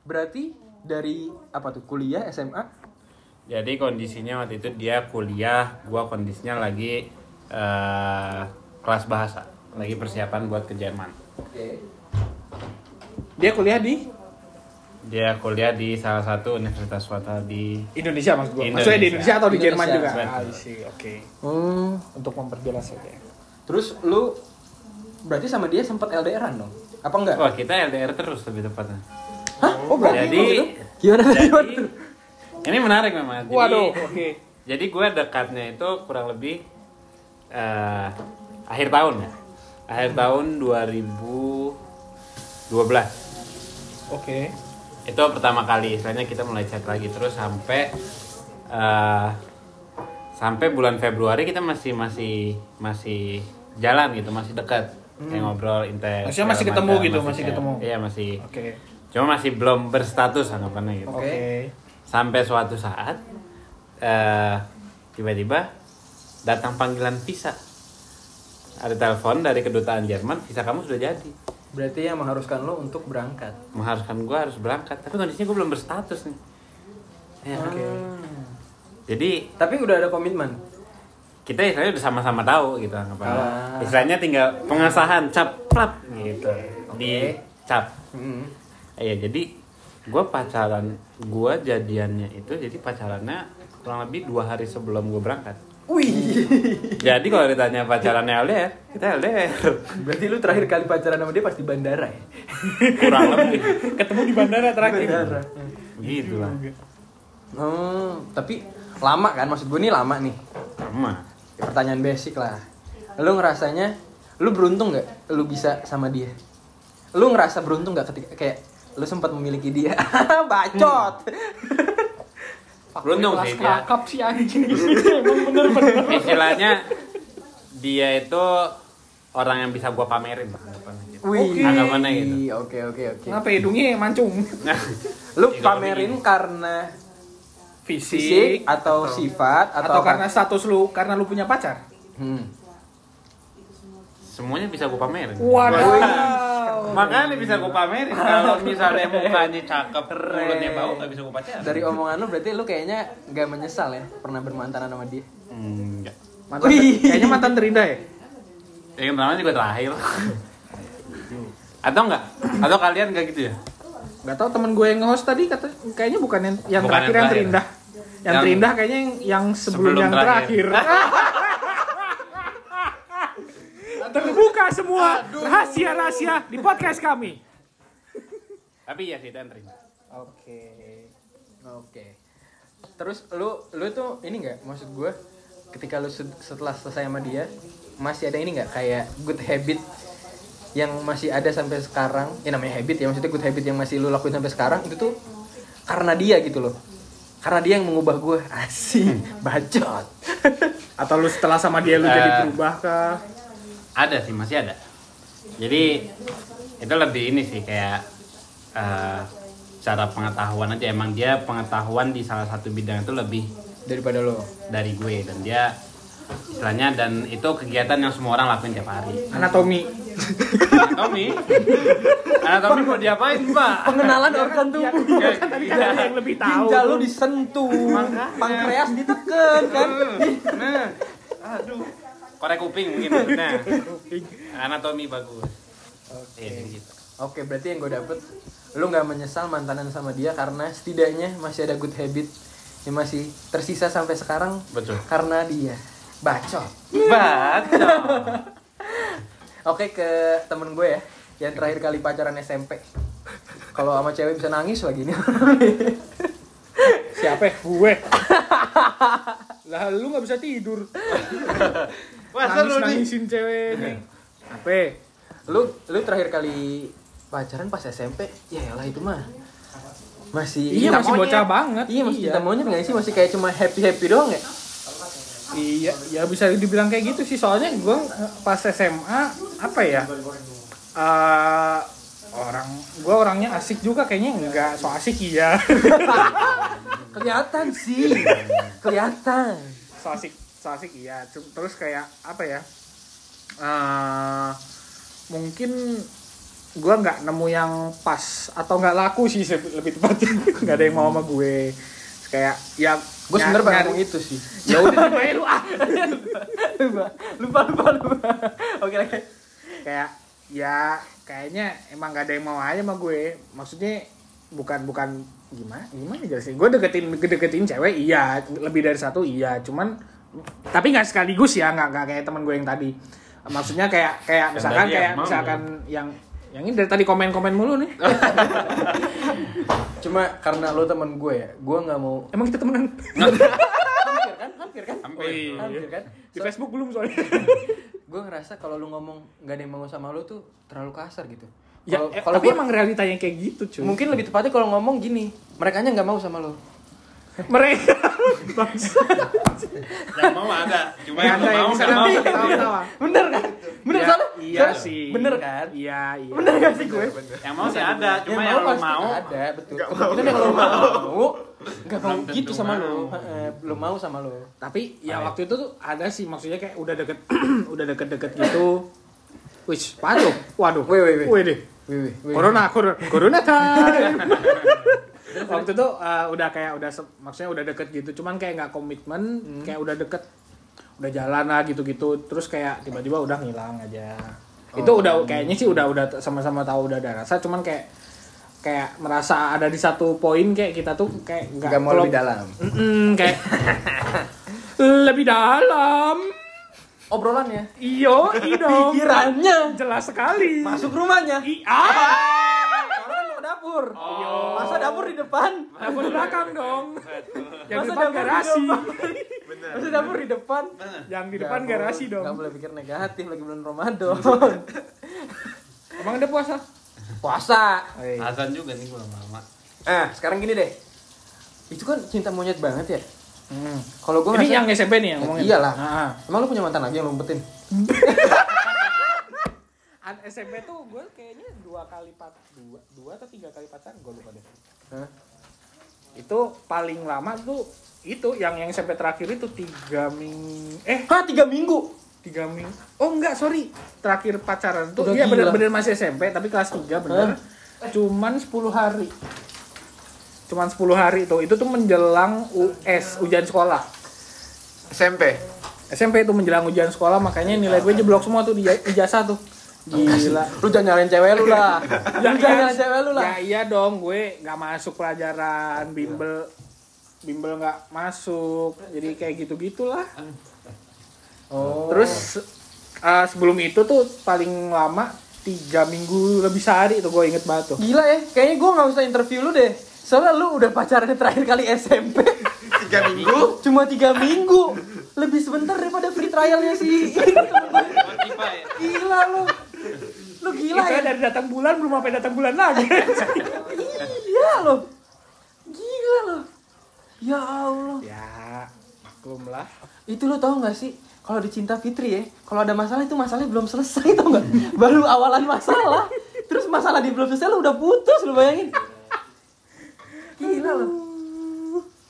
berarti dari apa tuh kuliah SMA? Jadi kondisinya waktu itu dia kuliah, gua kondisinya lagi eh, kelas bahasa, lagi persiapan buat ke Jerman. Oke. Dia kuliah di Dia kuliah di salah satu universitas swasta di Indonesia maksud gua. Indonesia. Maksudnya di Indonesia atau di Jerman juga? Indonesia. Ah. Oke. Hmm. Untuk memperjelas aja. Terus lu berarti sama dia sempat LDRan dong? Apa enggak? Wah kita LDR terus lebih tepatnya. Hah? Oh, berarti Jadi gimana jadi gimana tuh? ini menarik memang. Jadi, Waduh, oke. Jadi gue dekatnya itu kurang lebih eh, akhir tahun ya. Akhir tahun 2012. Oke. Itu pertama kali, istilahnya kita mulai chat lagi terus sampai eh, sampai bulan Februari kita masih masih masih jalan gitu, masih dekat. Kayak ngobrol intens. Maksudnya masih segala ketemu macam, gitu, masih ketemu. Iya, masih. Oke. Cuma masih belum berstatus anggapannya gitu. Oke. Sampai suatu saat eh tiba-tiba datang panggilan visa. Ada telepon dari kedutaan Jerman, visa kamu sudah jadi. Berarti yang mengharuskan lo untuk berangkat. Mengharuskan gue harus berangkat, tapi kondisinya gue belum berstatus nih. Ya, Oke. Jadi Tapi udah ada komitmen. kita istilahnya udah sama-sama tahu gitu anggapannya. Ah. Istilahnya tinggal pengesahan cap plap gitu di cap. Hmm. Iya jadi gue pacaran gue jadiannya itu jadi pacarannya kurang lebih dua hari sebelum gue berangkat. Wih. Jadi kalau ditanya pacarannya LDR, kita LDR. Berarti lu terakhir kali pacaran sama dia pas di bandara ya? Kurang lebih. Ketemu di bandara terakhir. Bandara. Gitu lah. Hmm, tapi lama kan? Maksud gue nih lama nih. Sama. Ya, pertanyaan basic lah. Lu ngerasanya, lu beruntung nggak? Lu bisa sama dia? Lu ngerasa beruntung nggak ketika kayak lu sempat memiliki dia? Bacot. Beruntung sih dia. Kakap sih anjing. Emang bener-bener. Istilahnya dia itu orang yang bisa gue pamerin lah. gitu. Wih. Anggapannya gitu. Oke oke oke. Kenapa hidungnya mancung? Lu pamerin karena Fisik, fisik atau, sifat atau, atau, karena status lu karena lu punya pacar? Hmm. Semuanya bisa gue pamerin. Waduh. Makanya bisa gue pamerin. Kalau misalnya mukanya cakep, mulutnya bau, gak bisa gue pacaran. Dari omongan lu berarti lu kayaknya gak menyesal ya pernah bermantanan sama dia. Enggak. Mantan, Wih. kayaknya mantan terindah ya? Yang pertama juga terakhir. Atau enggak? Atau kalian enggak gitu ya? Gak tau temen gue yang nge-host tadi kata kayaknya bukan yang, yang Bukan terakhir yang yang terakhir. terindah. Yang, Yang- terindah kayaknya yang, yang sebelum, Sebelum yang terakhir. terakhir. Terbuka semua rahasia-rahasia di podcast kami. Tapi ya sih, terindah. Oke. Oke. Terus lu lu tuh ini nggak maksud gue ketika lu setelah selesai sama dia masih ada ini nggak kayak good habit yang masih ada sampai sekarang ya namanya habit ya maksudnya good habit yang masih lu lakuin sampai sekarang itu tuh karena dia gitu loh karena dia yang mengubah gue asik bacot Atau lu setelah sama dia lu Eh. jadi berubah kah? Ada sih, masih ada. Jadi itu lebih ini sih kayak eh, cara pengetahuan aja. Emang dia pengetahuan di salah satu bidang itu lebih daripada lo dari gue dan dia istilahnya dan itu kegiatan yang semua orang lakuin tiap hari. Anatomi. Tommy. Anatomi mau diapain, Pak? Pengenalan organ tubuh. Ya, Kan iya. ada yang lebih tahu. Ginjal lu disentuh, pankreas diteken kan. Nah, aduh. Korek kuping mungkin. Nah, anatomi bagus. Oke. gitu. Oke, berarti yang gue dapet lu nggak menyesal mantanan sama dia karena setidaknya masih ada good habit yang masih tersisa sampai sekarang Betul. karena dia bacot. Baca. Oke ke temen gue ya yang terakhir kali pacaran SMP. Kalau sama cewek bisa nangis lagi nih. Siapa? Gue. lah lu nggak bisa tidur. Wah, Nangis nih. nangisin cewek nih. Apa? lu lu terakhir kali pacaran pas SMP? Ya lah itu mah masih Iya, masih monyet. bocah banget. Iya masih Iya. cinta monyet nggak sih masih kayak cuma happy happy doang ya? Iya, ya bisa dibilang kayak gitu sih. Soalnya gue pas SMA apa ya? eh orang gue orangnya asik juga kayaknya nggak so asik iya Kelihatan sih, kelihatan. so asik so asik iya terus kayak apa ya eh mungkin gue nggak nemu yang pas atau nggak laku sih lebih tepatnya. Nggak ada yang mau sama gue. Kayak ya Gue ny- sebenernya pengen nyari- ngomong itu sih. ya udah lu ah. Lupa, lupa, lupa, lupa. Oke, oke. kayak ya kayaknya emang gak ada yang mau aja sama gue. Maksudnya bukan bukan gimana gimana jelasin gue deketin deketin cewek iya. Lebih dari satu iya. Cuman tapi nggak sekaligus ya nggak nggak kayak teman gue yang tadi maksudnya kayak kayak misalkan kayak misalkan yang yang ini dari tadi komen komen mulu nih Cuma karena lo temen gue ya, gue nggak mau. emang kita temenan Hampir kan, hampir kan, Hampir. hampir kan. di Facebook belum soalnya Gue ngerasa kalau lu ngomong nggak ada yang mau sama lo tuh terlalu kasar gitu. ya Kalau- eh, tapi gua- emang realitanya kayak gitu cuy mungkin lebih tepatnya kalau ngomong gini, mereka nya nggak mau sama lo. Mereka bangsa Yang mau ada, cuma yang ada mau nggak mau. Bener kan? Bener soalnya? iya soalnya- sih Bener kan? iya iya Bener gak sih gue? Yang mau sih ada, cuma yang yang lo pasti mau ada betul. Kemungkinan yang lo mau nggak mau gitu sama lo. Heeh, belum mau sama lo. tapi ya waktu itu tuh ada sih maksudnya kayak udah deket udah deket-deket gitu Wih, waduh, waduh, Wih, wih, wih. Wih deh, Wih, wih, wih. corona, corona, corona time. waktu itu uh, udah kayak udah maksudnya udah deket gitu, cuman kayak nggak komitmen, Hmm. kayak udah deket, udah jalan lah gitu-gitu, terus kayak tiba-tiba udah ngilang aja. Itu Oh. udah kayaknya sih udah udah sama-sama tahu udah ada rasa, cuman kayak kayak merasa ada di satu poin kayak kita tuh kayak nggak mau lebih dalam. Mm-mm, kayak lebih dalam. Obrolannya. Iyo, dong. Pikirannya Jelas sekali. masuk rumahnya. I ah, dapur. Masa dapur di depan? dapur belakang dong. Yang Masa depan garasi. depan? Masa dapur di depan? Yang di depan garasi Gak dong. boleh pikir negatif lagi bulan Ramadan. Emang ada puasa? Puasa. Azan juga nih gue lama. Ah, sekarang gini deh. Itu kan cinta monyet banget ya. Hmm. Kalau gue Ini yang SMP nih yang ngomongin. Iyalah. Nah, Emang lu punya mantan lagi yang lu umpetin? an- SMP tuh gue kayaknya dua kali pat dua dua atau tiga kali pacaran gue lupa deh. Hah? Itu paling lama tuh itu yang yang SMP terakhir itu tiga minggu eh Hah, tiga minggu? tiga minggu oh enggak sorry terakhir pacaran tuh Udah iya bener-bener masih SMP tapi kelas 3 bener cuman 10 hari cuman 10 hari itu itu tuh menjelang US ujian sekolah SMP. SMP itu menjelang ujian sekolah makanya nilai gue jeblok semua tuh di ijazah tuh gila Lu jangan nyalain cewek lu lah. Ya, Lu jangan nyalain cewek lu lah. ya iya dong gue nggak masuk pelajaran bimbel bimbel nggak masuk jadi kayak gitu gitulah Oh. Terus uh, sebelum itu tuh paling lama tiga minggu lebih sehari tuh gue inget banget tuh. Gila ya, kayaknya gue gak usah interview lu deh. Soalnya lu udah pacarannya terakhir kali SMP. Tiga minggu. Cuma tiga minggu. Lebih sebentar daripada free trialnya si ini temen gue. Gila lu. Lu gila Itu ya. dari datang bulan belum sampai datang bulan lagi. Iya lo. Gila lo. Ya Allah. ya maklum lah. Itu lo tau gak sih? Kalau di Cinta Fitri ya, kalau ada masalah itu masalahnya belum selesai tau gak? Baru awalan masalah. Terus masalah di belum selesai lo udah putus lo bayangin. Gila lo.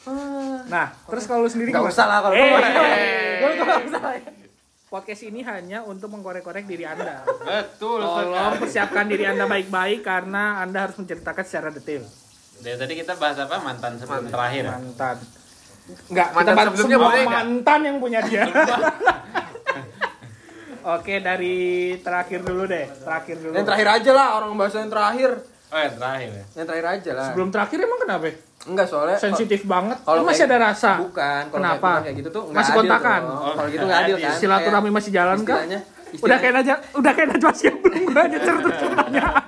Ah. Nah terus kalau lu sendiri Gak usah lah kalau Eh, gue eh, Gue gak usah ya. Podcast ini hanya untuk mengkorek-korek diri Anda. Betul Tolong persiapkan diri Anda baik-baik karena Anda harus menceritakan secara detail. Dari tadi kita bahas apa mantan sebelum terakhir. ya? Mantan. Enggak, kita Mantan bahas sebelumnya semua boleh mantan yang punya dia. Oke, dari terakhir dulu deh. Terakhir dulu. Yang terakhir aja lah orang bahasa yang terakhir. Oh yang terakhir ya. Yang terakhir aja lah. Sebelum terakhir emang kenapa? Enggak soalnya Sensitif banget. kalau Kan masih ada rasa. Bukan, Kenapa? kayak, kayak gitu tuh Masih kontakan? Oh, kalau gitu nggak adil kan. Silaturahmi masih jalan istilahnya, Udah kayak aja, udah kayak Najwa Shihab belum gua aja pertanyaan.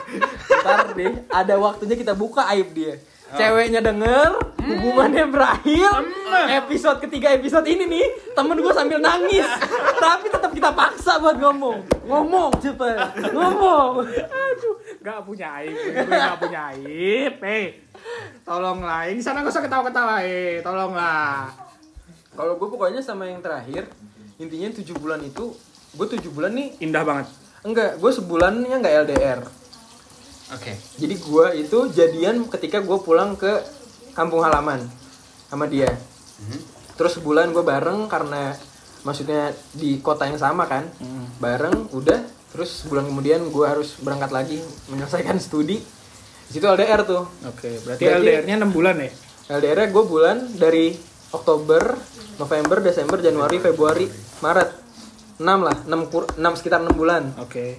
Ntar deh, ada waktunya kita buka aib dia. Ceweknya denger, hubungannya berakhir. Episode ketiga episode ini nih, temen gue sambil nangis. Tapi tetap kita paksa buat ngomong. Ngomong cepet, ngomong. Aduh, gak punya aib, gue gak punya aib. Eh, tolonglah. Ini sana gak usah ketawa-ketawa, eh, tolonglah. Kalau gue pokoknya sama yang terakhir, intinya tujuh bulan itu, gue tujuh bulan nih, Indah banget. enggak, gue sebulannya nggak LDR. Oke. Jadi gue itu jadian ketika gue pulang ke kampung halaman sama dia. Terus sebulan gue bareng karena maksudnya di kota yang sama kan, bareng udah. Terus sebulan kemudian gue harus berangkat lagi menyelesaikan studi. Di situ LDR tuh. Oke, berarti, Berarti- LDR-nya 6 bulan ya? LDR gue bulan dari Oktober, November, Desember, Januari, Februari, Maret. 6 lah, 6, kur- 6 sekitar 6 bulan. Oke.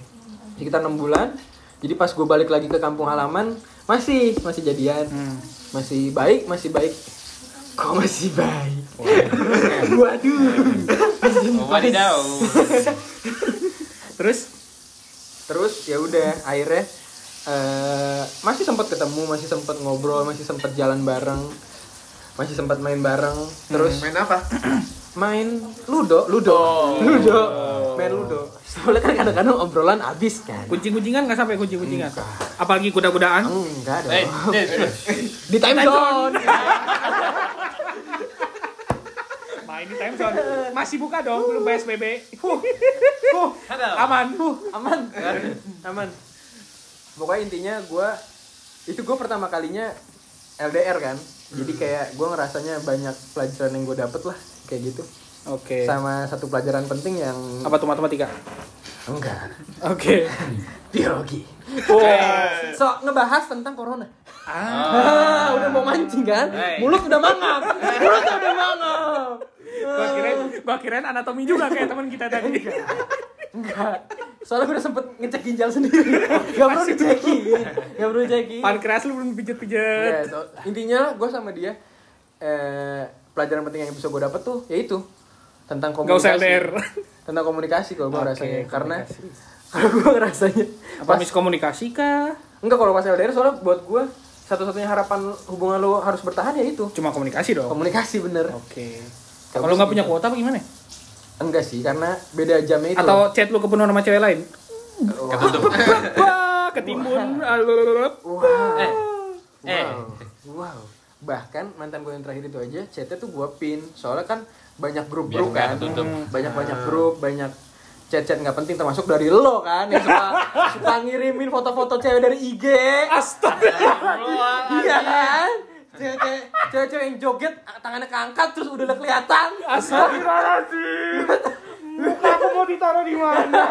Sekitar 6 bulan. Jadi pas gue balik lagi ke kampung halaman, masih masih jadian. Hmm. Masih baik, masih baik. Kok masih baik? Waduh. Masih Oh, wadidaw. Terus Terus ya udah akhirnya eh masih sempat ketemu, masih sempat ngobrol, masih sempat jalan bareng. Masih sempat main bareng. Terus Main apa? main ludo, ludo, ludo, main ludo. Soalnya kan kadang-kadang obrolan habis kan. kucing-kucingan nggak sampai kucing-kucingan? Apalagi kuda-kudaan? Enggak Eh, dong. eh, Di time zone. Main di time zone. Masih buka dong, belum PSBB. ada. Aman. aman aman pokoknya intinya gue itu gue pertama kalinya LDR kan jadi kayak gue ngerasanya banyak pelajaran yang gue dapet lah kayak gitu Oke. sama satu pelajaran penting yang Apa tuh matematika? enggak Oke. biologi Wah. so ngebahas tentang corona Ah. ah, udah mau mancing kan Hey. mulut udah mangap mulut udah mangap Gua kirain, gua kirain anatomi juga kayak teman kita tadi. enggak soalnya gue udah sempet ngecek ginjal sendiri gak perlu dicekin gak perlu dicekin Pankreas lu belum pijet-pijet. Ya, so, intinya gue sama dia eh, pelajaran penting yang bisa gue dapet tuh yaitu tentang Gak komunikasi. Tentang komunikasi kalau gue Oke, rasanya karena komunikasi. kalau gue ngerasanya Apa pas miskomunikasi kah? enggak kalau pas LDR soalnya buat gue satu-satunya harapan hubungan lo harus bertahan ya itu Cuma komunikasi dong. komunikasi bener Oke. Kalau Kalau nggak punya kuota apa gimana? enggak sih karena beda jamnya itu Atau chat lu kepenuh sama cewek lain? Ketutup. Wah, ketimbun. Wow Eh. Eh. wow wow bahkan mantan gue yang terakhir itu aja chatnya tuh gue pin soalnya kan banyak grup-grup kan ketutup. banyak banyak grup banyak chat-chat nggak penting termasuk dari lo kan yang suka suka ngirimin foto-foto cewek dari IG Astaga. iya kan cewek-cewek cewek-cewek yang joget tangannya keangkat terus udah udah kelihatan Astagfirullahaladzim. Muka aku mau ditaruh di mana?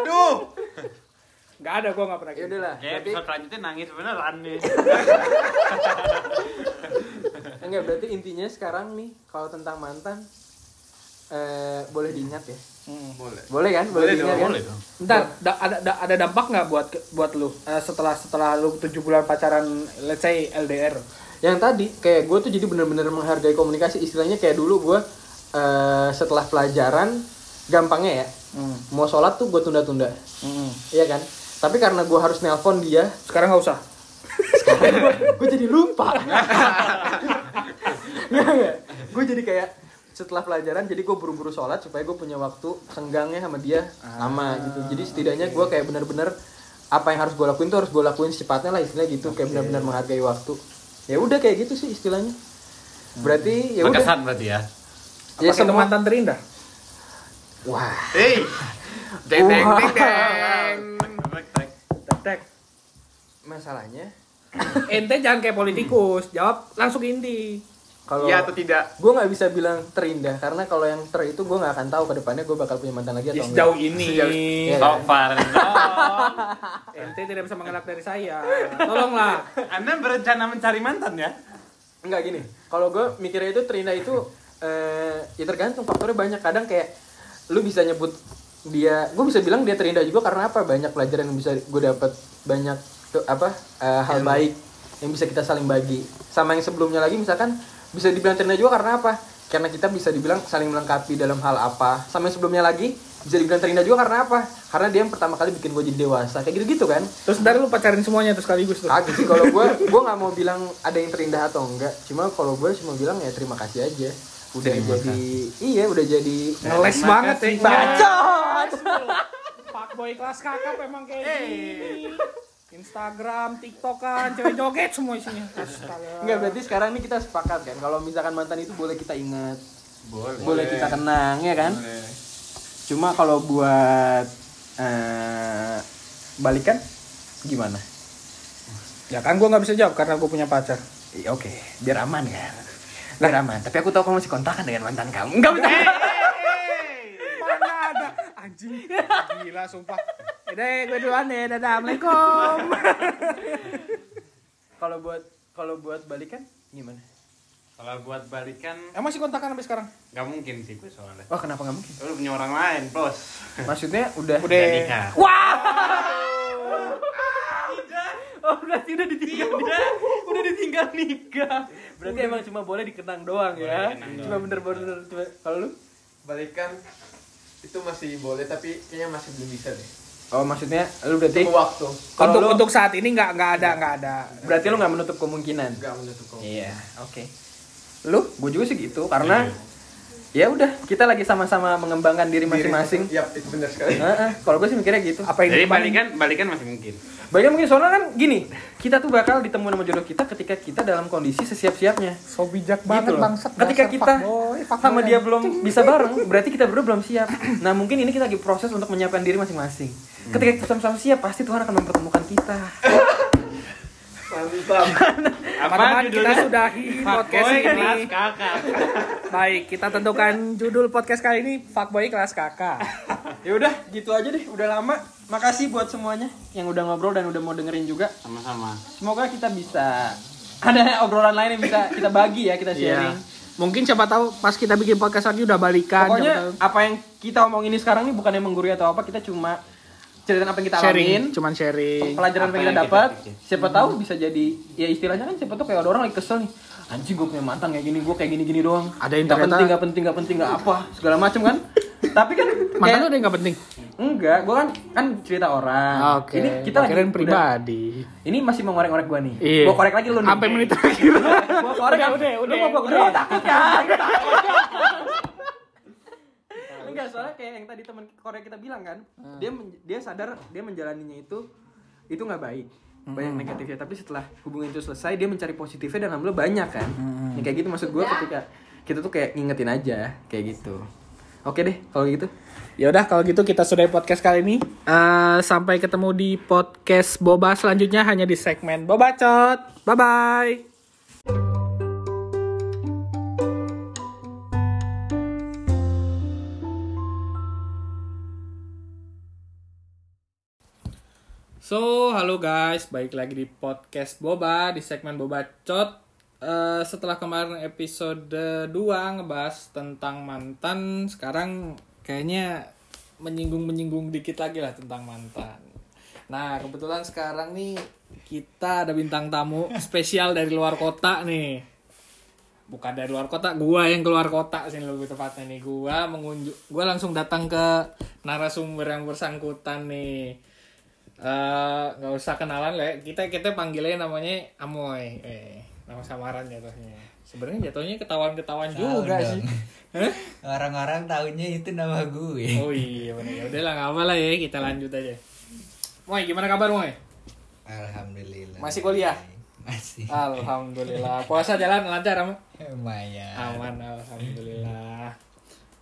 Aduh. Gak ada, gua gak pernah ya gitu. udahlah Kayak berarti episode selanjutnya nangis beneran nih. enggak berarti intinya sekarang nih kalau tentang mantan eh, boleh diingat ya Boleh. boleh kan boleh, Boleh dong, kan Boleh dong. Ntar, da- ada, da- ada dampak nggak buat buat lu Eh, setelah setelah lu 7 bulan pacaran, let's say LDR? yang tadi kayak gue tuh jadi bener-bener menghargai komunikasi istilahnya kayak dulu gue eh, setelah pelajaran gampangnya ya Hmm. mau sholat tuh gue tunda-tunda Hmm. iya kan tapi karena gue harus nelpon dia Sekarang nggak usah. gue jadi lupa gue jadi kayak setelah pelajaran jadi gue buru-buru sholat supaya gue punya waktu senggangnya sama dia lama gitu. Jadi setidaknya gue kayak bener-bener apa yang harus gue lakuin tuh harus gue lakuin secepatnya lah istilahnya gitu. Kayak benar-benar menghargai waktu. Ya udah kayak gitu sih istilahnya. Berarti ya udah. Berkesan berarti ya. ya semua mantan terindah? wah. Hei. Deng deng deng deng. Tek. masalahnya. Ente jangan kayak politikus, jawab langsung inti. Kalau Iya atau tidak? gue nggak bisa bilang terindah karena kalau yang ter itu gue nggak akan tahu ke depannya gue bakal punya mantan lagi Ya, atau sejauh enggak. ini Iya. So far, ente tidak bisa mengelak dari saya. Tolonglah. Anda berencana mencari mantan ya? Enggak gini. Kalau gue mikirnya itu terindah itu eh, ya tergantung faktornya banyak. Kadang kayak lu bisa nyebut dia, gue bisa bilang dia terindah juga karena apa? Banyak pelajaran yang bisa gue dapat, banyak tuh, apa eh, hal baik yang bisa kita saling bagi. Sama yang sebelumnya lagi misalkan bisa dibilang terindah juga karena apa? Karena kita bisa dibilang saling melengkapi dalam hal apa. Sama yang sebelumnya lagi bisa dibilang terindah juga karena apa? Karena dia yang pertama kali bikin gue jadi dewasa. Kayak gitu-gitu kan? Terus dari lu pacarin semuanya terus sekaligus tuh. Kagak sih kalau gue gue nggak mau bilang ada yang terindah atau enggak cuma kalau gue cuma bilang ya terima kasih aja udah jadi iya udah jadi Ngeles Terima banget kasih. sih. Bacot. Fuckboy kelas kakap emang kayak gini. Instagram, TikTok kan, cewek joget semua isinya. Astaga. enggak berarti sekarang nih kita sepakat kan? Kalau misalkan mantan itu boleh kita ingat. Boleh. boleh kita kenang ya kan? Cuma kalau buat eh, balikan gimana? Ya kan gue nggak bisa jawab karena gue punya pacar. Iya, oke. Biar aman kan biar aman. Tapi aku tahu kamu masih kontakan dengan mantan kamu. Enggak bisa Mana ada? Anjing. Gila sumpah. Udah, gue duluan deh. Dadah. Assalamualaikum. kalau buat kalau buat balikan gimana Kalau buat balikan, Emang masih kontakan sampai sekarang? nggak mungkin sih gue soalnya. oh kenapa nggak mungkin Lu punya orang lain, bos. maksudnya udah Udah. Udah nikah. Oh, berarti udah ditinggal nikah. Udah ditinggal nikah. Berarti emang cuma boleh dikenang doang ya. dikenang Cuma bener-bener cuma kalau lu? Balikan itu masih boleh tapi kayaknya masih belum bisa deh. Oh, maksudnya lu berarti Tunggu waktu. Kalau untuk lu- untuk saat ini nggak nggak ada nggak ada. berarti lu nggak menutup kemungkinan. Enggak menutup kemungkinan. Iya, oke. Lu? Gue juga sih gitu karena ya udah kita lagi sama-sama mengembangkan diri masing-masing. Iya, itu benar sekali. Heeh, kalau gue sih mikirnya gitu. Apa Jadi ini? balikan, balikan masih mungkin. Banyak mungkin soalnya kan gini, kita tuh bakal ditemu sama jodoh kita ketika kita dalam kondisi sesiap-siapnya. So bijak gitu banget loh. bangsat. Ketika kita fuckboy, fuckboy sama dia belum bisa bareng, berarti kita berdua belum siap. Nah mungkin ini kita lagi proses untuk menyiapkan diri masing-masing. Ketika kita sama-sama siap, pasti Tuhan akan mempertemukan kita. Mantap. Teman-teman kita sudahi podcast Fuckboy ini. kelas kakak. Baik, kita tentukan judul podcast kali ini Fuckboy kelas kakak. ya udah, gitu aja deh. Udah lama. Makasih buat semuanya yang udah ngobrol dan udah mau dengerin juga. Sama-sama. Semoga kita bisa ada obrolan lain yang bisa kita bagi ya, kita sharing. Iya. Mungkin siapa tahu pas kita bikin podcast lagi udah balikan. Pokoknya apa yang kita omongin ini sekarang nih bukan yang menggurui atau apa, kita cuma ceritain apa yang kita sharing, alamin. cuman sharing. pelajaran Apa yang kita yang kita dapat siapa tahu bisa jadi ya istilahnya kan siapa tahu kayak ada orang lagi kesel nih anjing gue punya mantan kayak gini gue kayak gini gini doang Ada yang ternyata- penting nggak penting nggak penting nggak apa segala macem kan tapi kan Mantan kayak lu udah nggak penting. enggak gue kan kan cerita orang Oke. ini kita lagi udah- pribadi. ini masih mau ngorek-ngorek gue nih Iya. gue korek lagi lu nih Sampai menit terakhir. gue korek Udah, kan? udah, lu udah, mau gue udah. udah takut kan enggak soalnya kayak yang tadi teman korek kita bilang kan Hmm. dia men- dia sadar dia menjalaninya itu itu nggak baik banyak Hmm. negatifnya tapi setelah hubungan itu selesai dia mencari positifnya dan alhamdulillah banyak kan Hmm. ya kayak gitu maksud gue ketika kita tuh kayak ngingetin aja kayak gitu oke deh kalau gitu Ya udah kalau gitu kita sudahi podcast kali ini. Eh, sampai ketemu di podcast Boba selanjutnya hanya di segmen Bobacot. Bye bye. So, halo guys, balik lagi di podcast Boba di segmen Bobacot. Eh, setelah kemarin episode 2 ngebahas tentang mantan, sekarang kayaknya menyinggung-menyinggung dikit lagi lah tentang mantan. Nah, kebetulan sekarang nih kita ada bintang tamu spesial dari luar kota nih. Bukan dari luar kota, gua yang keluar kota sih lebih tepatnya nih. Gua mengunjuk gua langsung datang ke narasumber yang bersangkutan nih. Eh, nggak usah kenalan lah, kita kita panggilnya namanya Amoy, eh nama samaran jatuhnya. Sebenarnya jatuhnya ketahuan-ketahuan juga dong. sih. Orang-orang taunya itu nama gue. Oh iya benar ya udahlah nggak apa lah ya kita lanjut aja. Moy gimana kabar Moy? Alhamdulillah. Masih kuliah? Masih. Alhamdulillah. Puasa jalan lancar am? Lumayan. aman alhamdulillah.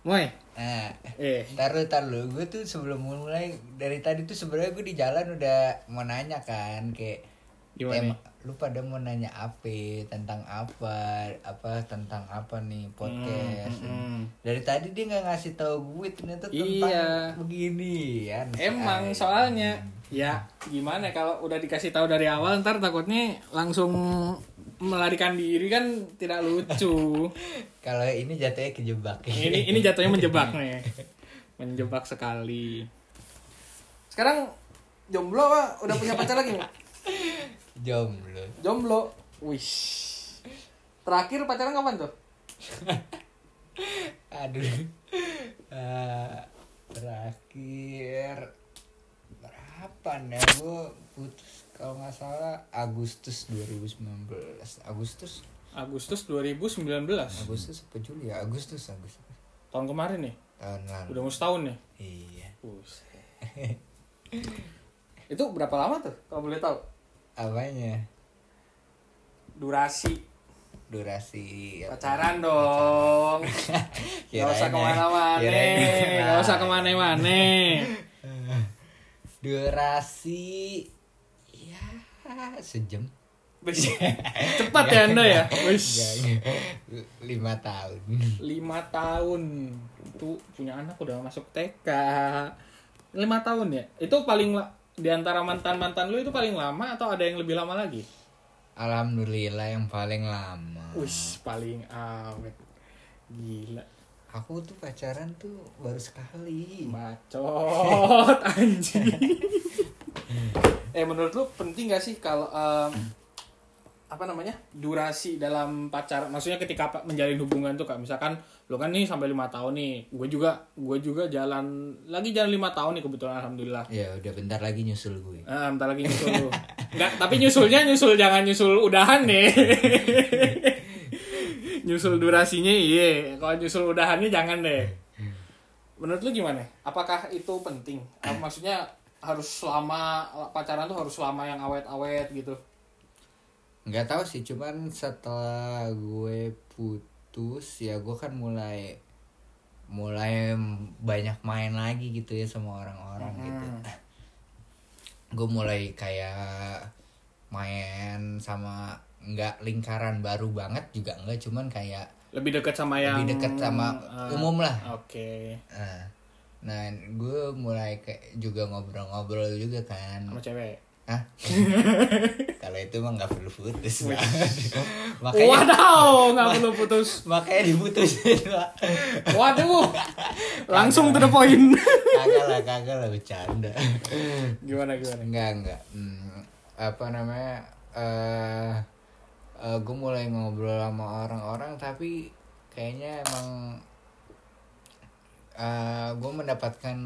Moy, Nah, eh taruh taruh gue tuh sebelum mulai dari tadi tuh sebenarnya gue di jalan udah mau nanya kan kayak Gimana? Emang, lu pada mau nanya apa tentang apa apa tentang apa nih podcast Hmm, hmm. dari tadi dia nggak ngasih tahu gue ternyata tentang Iya. begini ya Emang soalnya ya gimana kalau udah dikasih tahu dari awal ntar takutnya langsung melarikan diri kan tidak lucu. kalau ini jatuhnya kejebak ini ini jatuhnya menjebak nih. Menjebak sekali. Sekarang jomblo Pak? udah punya pacar lagi nggak? jomblo Jomblo. Wih. Terakhir pacaran kapan tuh? aduh Eh, terakhir berapa nih gue putus kalau nggak salah Agustus 2019 Agustus Agustus 2019. Agustus apa Juli ya Agustus Agustus Tahun kemarin nih. tahun lalu Udah mau setahun nih. iya. Itu berapa lama tuh kalau boleh tahu? apanya Durasi durasi pacaran dong. Gak usah Kirain ya. ke mana-mana. Kirain. Gak usah ke mana-mana. durasi ya sejam Cepat ya anda ya. Wish. Enggak, lima tahun Lima tahun. Itu punya anak udah masuk TK. Lima tahun ya. Itu paling di antara mantan-mantan lu itu paling lama atau ada yang lebih lama lagi? alhamdulillah yang paling lama Wih, paling awet. Gila. aku tuh pacaran tuh baru sekali Bacot anjing. eh menurut lu penting gak sih kalau em, apa namanya durasi dalam pacaran maksudnya ketika menjalin hubungan tuh kak misalkan lu kan nih sampai lima tahun nih gue juga gue juga jalan lagi jalan lima tahun nih kebetulan alhamdulillah ya udah bentar lagi nyusul gue Ah, bentar lagi nyusul lu. Enggak, tapi nyusulnya nyusul jangan nyusul udahan nih. nyusul durasinya iya. Kalau nyusul udahannya jangan deh. Menurut lu gimana? Apakah itu penting? Ah, Maksudnya harus selama pacaran tuh harus selama yang awet-awet gitu. nggak tahu sih cuman setelah gue putus ya gue kan mulai mulai banyak main lagi gitu ya sama orang-orang gitu gue mulai kayak main sama nggak lingkaran baru banget juga enggak cuman kayak Lebih dekat sama yang lebih dekat sama ah, umum lah Oke. nah, nah gue mulai kayak juga ngobrol-ngobrol juga kan Sama cewek. Hah? Kalau itu mah nggak perlu putus. Pak. makanya Wadaw, nggak perlu putus. makanya diputusin, Pak. Waduh. Langsung to the point. Kagak lah, kagak lah bercanda. gimana gimana? Enggak, enggak. Hmm, apa namanya? Eh eh, gue mulai ngobrol sama orang-orang tapi kayaknya emang eh gue mendapatkan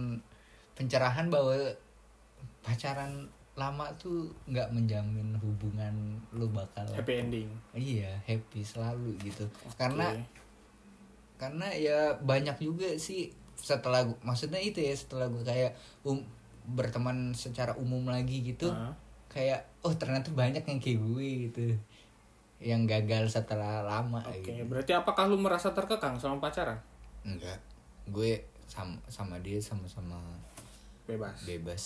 pencerahan bahwa pacaran lama tuh nggak menjamin hubungan lu bakal Happy ending. iya happy selalu gitu karena Oke. karena ya banyak juga sih setelah gua- maksudnya itu ya setelah gue kayak um, berteman secara umum lagi gitu Ah. kayak oh ternyata banyak yang kayak gue gitu yang gagal setelah lama Oke, gitu berarti apakah lu merasa terkekang sama pacaran? enggak gue sama sama dia sama-sama Bebas. bebas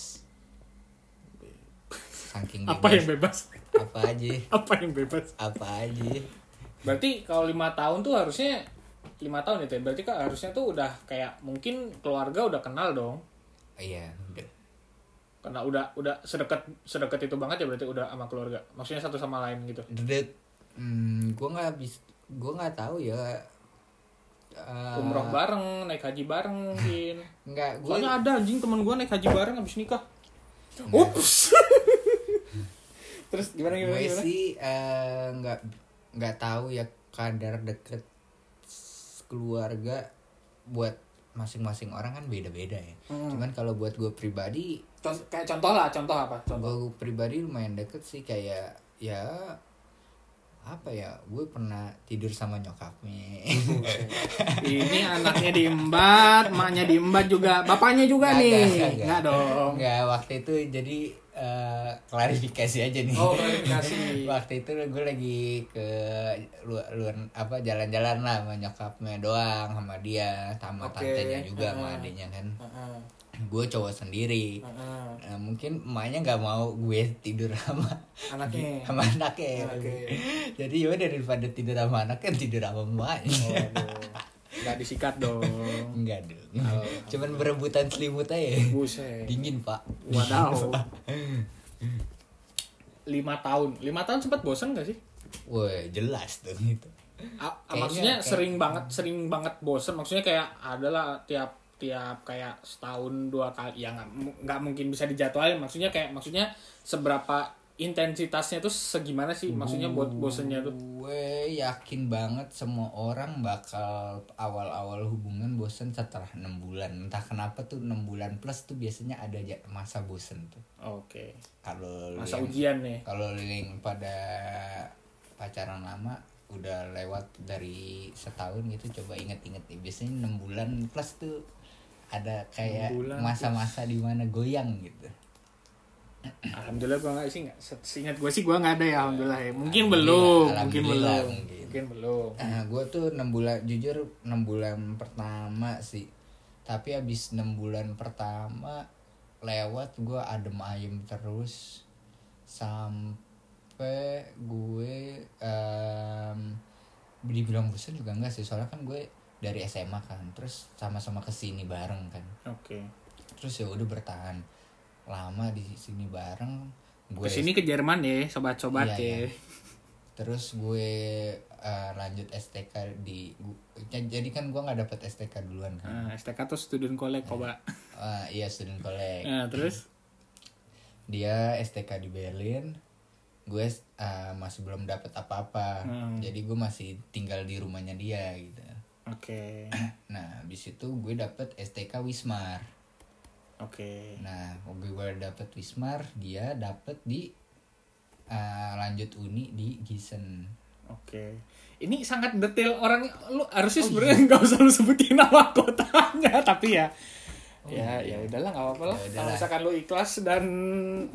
saking Apa yang bebas? apa aja Apa yang bebas? apa aja Berarti kalau lima tahun tuh harusnya lima tahun itu ya. Berarti kan harusnya tuh udah kayak mungkin keluarga udah kenal dong. iya udah Karena udah udah sedekat sedekat itu banget ya berarti udah sama keluarga. Maksudnya satu sama lain gitu. Dek, hmm, gue nggak bis, gue nggak tahu ya. Eh, Umroh bareng, naik haji bareng mungkin. Nggak, gue Soalnya ada anjing temen gue naik haji bareng habis nikah. Ups. Terus gimana gimana gue sih eh, nggak nggak tahu ya kadar deket keluarga buat masing-masing orang kan beda-beda ya. Hmm. Cuman kalau buat gue pribadi, Contoh, kayak contoh lah, contoh apa? Contoh. gue pribadi lumayan deket sih kayak ya apa ya gue pernah tidur sama nyokapnya Ini anaknya diembat, maknya diembat juga, bapaknya juga Nggak, nih. nggak, nggak. Enggak dong. Enggak, waktu itu jadi eh, klarifikasi aja nih. Oh, klarifikasi. waktu itu gue lagi ke luar, luar apa jalan-jalan lah sama nyokapnya doang sama dia sama Oke, tantenya juga sama heeh. adiknya kan. Heeh. Gue cowok sendiri Heeh. Nah, mungkin emaknya nggak mau gue tidur sama Anaknya. sama anaknya Anaknya. jadi ya daripada tidur sama anaknya tidur sama emaknya Waduh. Nggak disikat dong. enggak dong cuman berebutan selimut aja Buset. dingin pak Wadaw. Lima tahun. Lima tahun sempat bosan gak sih? wah jelas dong itu A- Kayaknya maksudnya kayak- sering banget sering banget bosen maksudnya kayak adalah tiap tiap kayak setahun dua kali ya nggak mu- nggak mungkin bisa dijadwalin. Maksudnya kayak maksudnya seberapa intensitasnya tuh segimana sih? Maksudnya buat bosennya tuh? gue yakin banget semua orang bakal awal-awal hubungan bosen setelah enam bulan. Entah kenapa tuh enam bulan plus tuh biasanya ada aja masa bosen tuh. Oke. Kalau lu masa yang- ujian nih. kalau yang pada pacaran lama udah lewat dari setahun gitu coba inget-inget nih. Biasanya enam bulan plus tuh ada kayak masa-masa di mana goyang gitu. Alhamdulillah gua nggak sih nggak seingat gue sih gua nggak ada ya alhamdulillah ya. Mungkin Alhamdulillah, belum mungkin belum mungkin. mungkin belum. Nah, gue tuh enam bulan jujur enam bulan pertama sih. Tapi abis enam bulan pertama lewat gue adem ayem terus. Sampai gue em dibilang bosan juga enggak sih. Soalnya kan gue dari SMA kan. Terus sama-sama ke sini bareng kan. Oke. Terus ya udah bertahan lama di sini bareng. Gue ke sini ke Jerman ya sobat-sobat Iya, ya. Iya. terus gue eh, lanjut STK di gu- j- jadi kan gue nggak dapet STK duluan kan. Nah, STK tuh student collect kok pak. Ah, iya student collect. Nah, terus? Dia STK di Berlin. Gue eh, masih belum dapet apa-apa. Hmm. jadi gue masih tinggal di rumahnya dia gitu oke nah habis itu gue dapet STK Wismar oke nah gue dapet Wismar dia dapet di eh, lanjut uni di Gießen Oke. Ini sangat detail orang lu harusnya Oh, sebenarnya iya. nggak usah lu sebutin nama kotanya, tapi ya ya ya udahlah nggak apa-apa lah. Ya Kalau misalkan lu ikhlas dan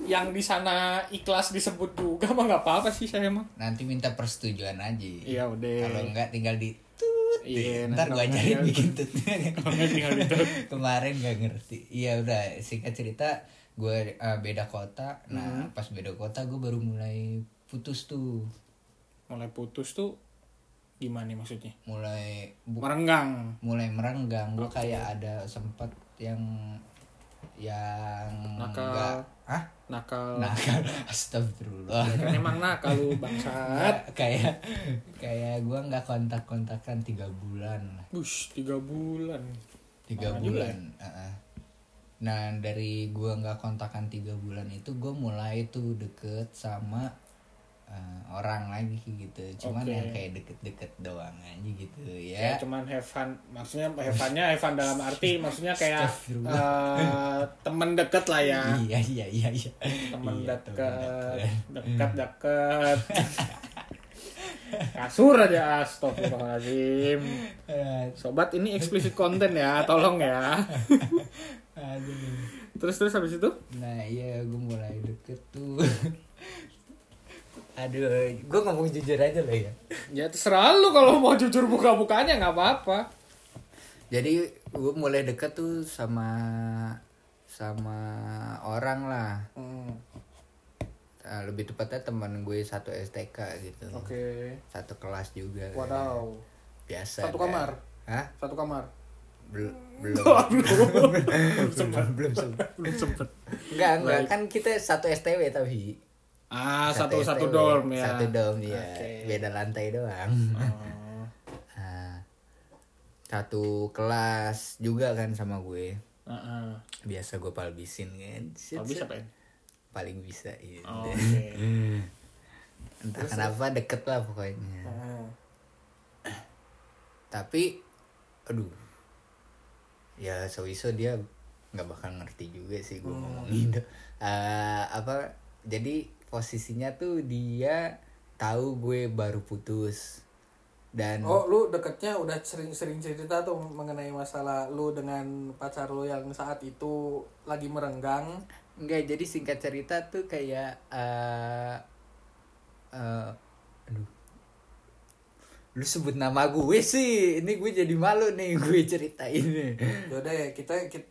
yang di sana ikhlas disebut juga mah nggak apa-apa sih saya mah. nanti minta persetujuan aja Iya udah. kalau enggak tinggal di Iya, ntar gue ajarin bikin tut. kemarin gak ngerti iya udah singkat cerita gue eh, beda kota nah Hmm. pas beda kota gue baru mulai putus tuh Mulai putus tuh gimana maksudnya? mulai Merenggang. mulai merenggang gue kayak ada sempat yang yang Nakal. enggak ah Nakal. nakal astagfirullah Ya kan emang nakal lu bangsat. Kayak kayak gue nggak kontak kontakan tiga bulan Bush, tiga bulan. tiga juga bulan uh-uh. nah dari gua nggak kontakan tiga bulan itu gue mulai tuh deket sama uh, orang lagi gitu. Cuman Oke. yang kayak deket-deket doang aja gitu ya. Ya, cuman have fun maksudnya have funnya have fun dalam arti maksudnya kayak eh, temen deket lah ya. Iya iya iya iya. Temen Iya, deket deket. deket kasur aja astagfirullahaladzim. Sobat ini eksplisit konten ya tolong ya. Aduh. Terus terus habis itu? Nah iya gue mulai deket tuh aduh gue ngomong jujur aja lah ya. Ya terserah lu kalau mau jujur buka-bukanya nggak apa-apa. Jadi gue mulai deket tuh sama sama orang lah. Hmm, Ah, lebih tepatnya teman gue satu STK gitu. Oke. Satu kelas juga. Wadaw. Biasa satu kan. kamar? Hah? Satu kamar? Belum. Belum belum sempet. Belum sempet. Belum sempet. Enggak enggak. Kan kita satu STW tapi ah satu satu STW. dorm ya satu dorm ya Oke. beda lantai doang Oh, Ah, satu kelas juga kan sama gue heeh. biasa gue palbisin kan Oh, set. pak ya? paling bisa iya. Oh, Oke. entah kenapa deket lah pokoknya Oh. tapi aduh ya sowieso dia nggak bakal ngerti juga sih gue ngomong gitu Eh, apa jadi posisinya tuh dia tahu gue baru putus. Dan Oh, lu deketnya udah sering-sering cerita tuh mengenai masalah lu dengan pacar lu yang saat itu lagi merenggang. enggak jadi singkat cerita tuh kayak eh eh, aduh. Lu sebut nama gue sih ini gue jadi malu nih gue ceritain Yaudah ya, kita, kita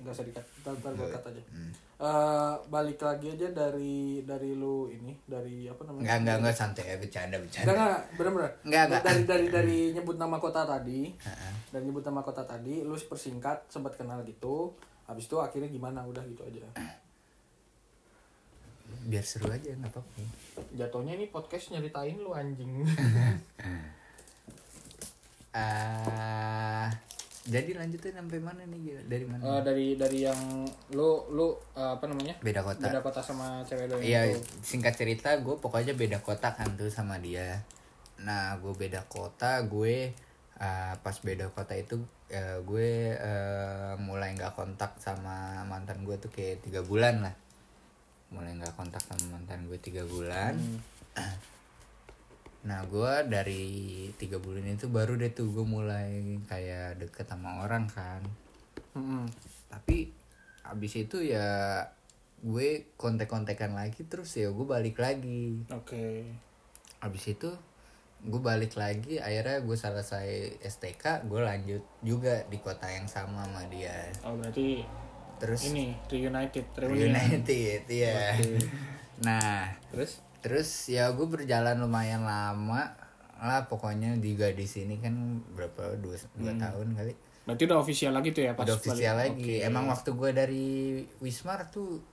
nggak usah dikat ntar, ntar gue cut aja Eh, balik lagi aja dari dari lu ini dari apa namanya Enggak, enggak, enggak santai ya, bercanda, bercanda. enggak, bener-bener. Enggak, enggak. Dari dari dari nyebut nama kota tadi, dari nyebut nama kota tadi, lu persingkat sempat kenal gitu. Habis itu akhirnya gimana? Udah gitu aja. Biar seru aja, enggak apa-apa. Jatuhnya ini podcast nyeritain lu anjing. Ah, jadi lanjutin sampai mana nih? Gil? Dari mana? Eh, dari dari yang lu lu eh, apa namanya? Beda kota. Beda kota sama cewek yang Iya, itu. singkat cerita gue pokoknya beda kota kan tuh sama dia. Nah, gue beda kota, gue uh, pas beda kota itu uh, gue uh, mulai nggak kontak sama mantan gue tuh kayak tiga bulan lah. Mulai nggak kontak sama mantan gue tiga bulan. Nah, gue dari tiga bulan itu baru deh tuh gue mulai kayak deket sama orang kan Mm-mm. tapi abis itu ya gue kontek-kontekan lagi terus ya gue balik lagi Oke. abis itu gue balik lagi akhirnya gue selesai STK gue lanjut juga di kota yang sama sama dia Oh, berarti terus ini reunited, reunion. United ya nah Terus terus ya gue berjalan lumayan lama lah pokoknya juga di sini kan berapa dua dua tahun kali berarti udah official lagi tuh ya pas udah official balik. lagi Oke. emang waktu gue dari Wismar tuh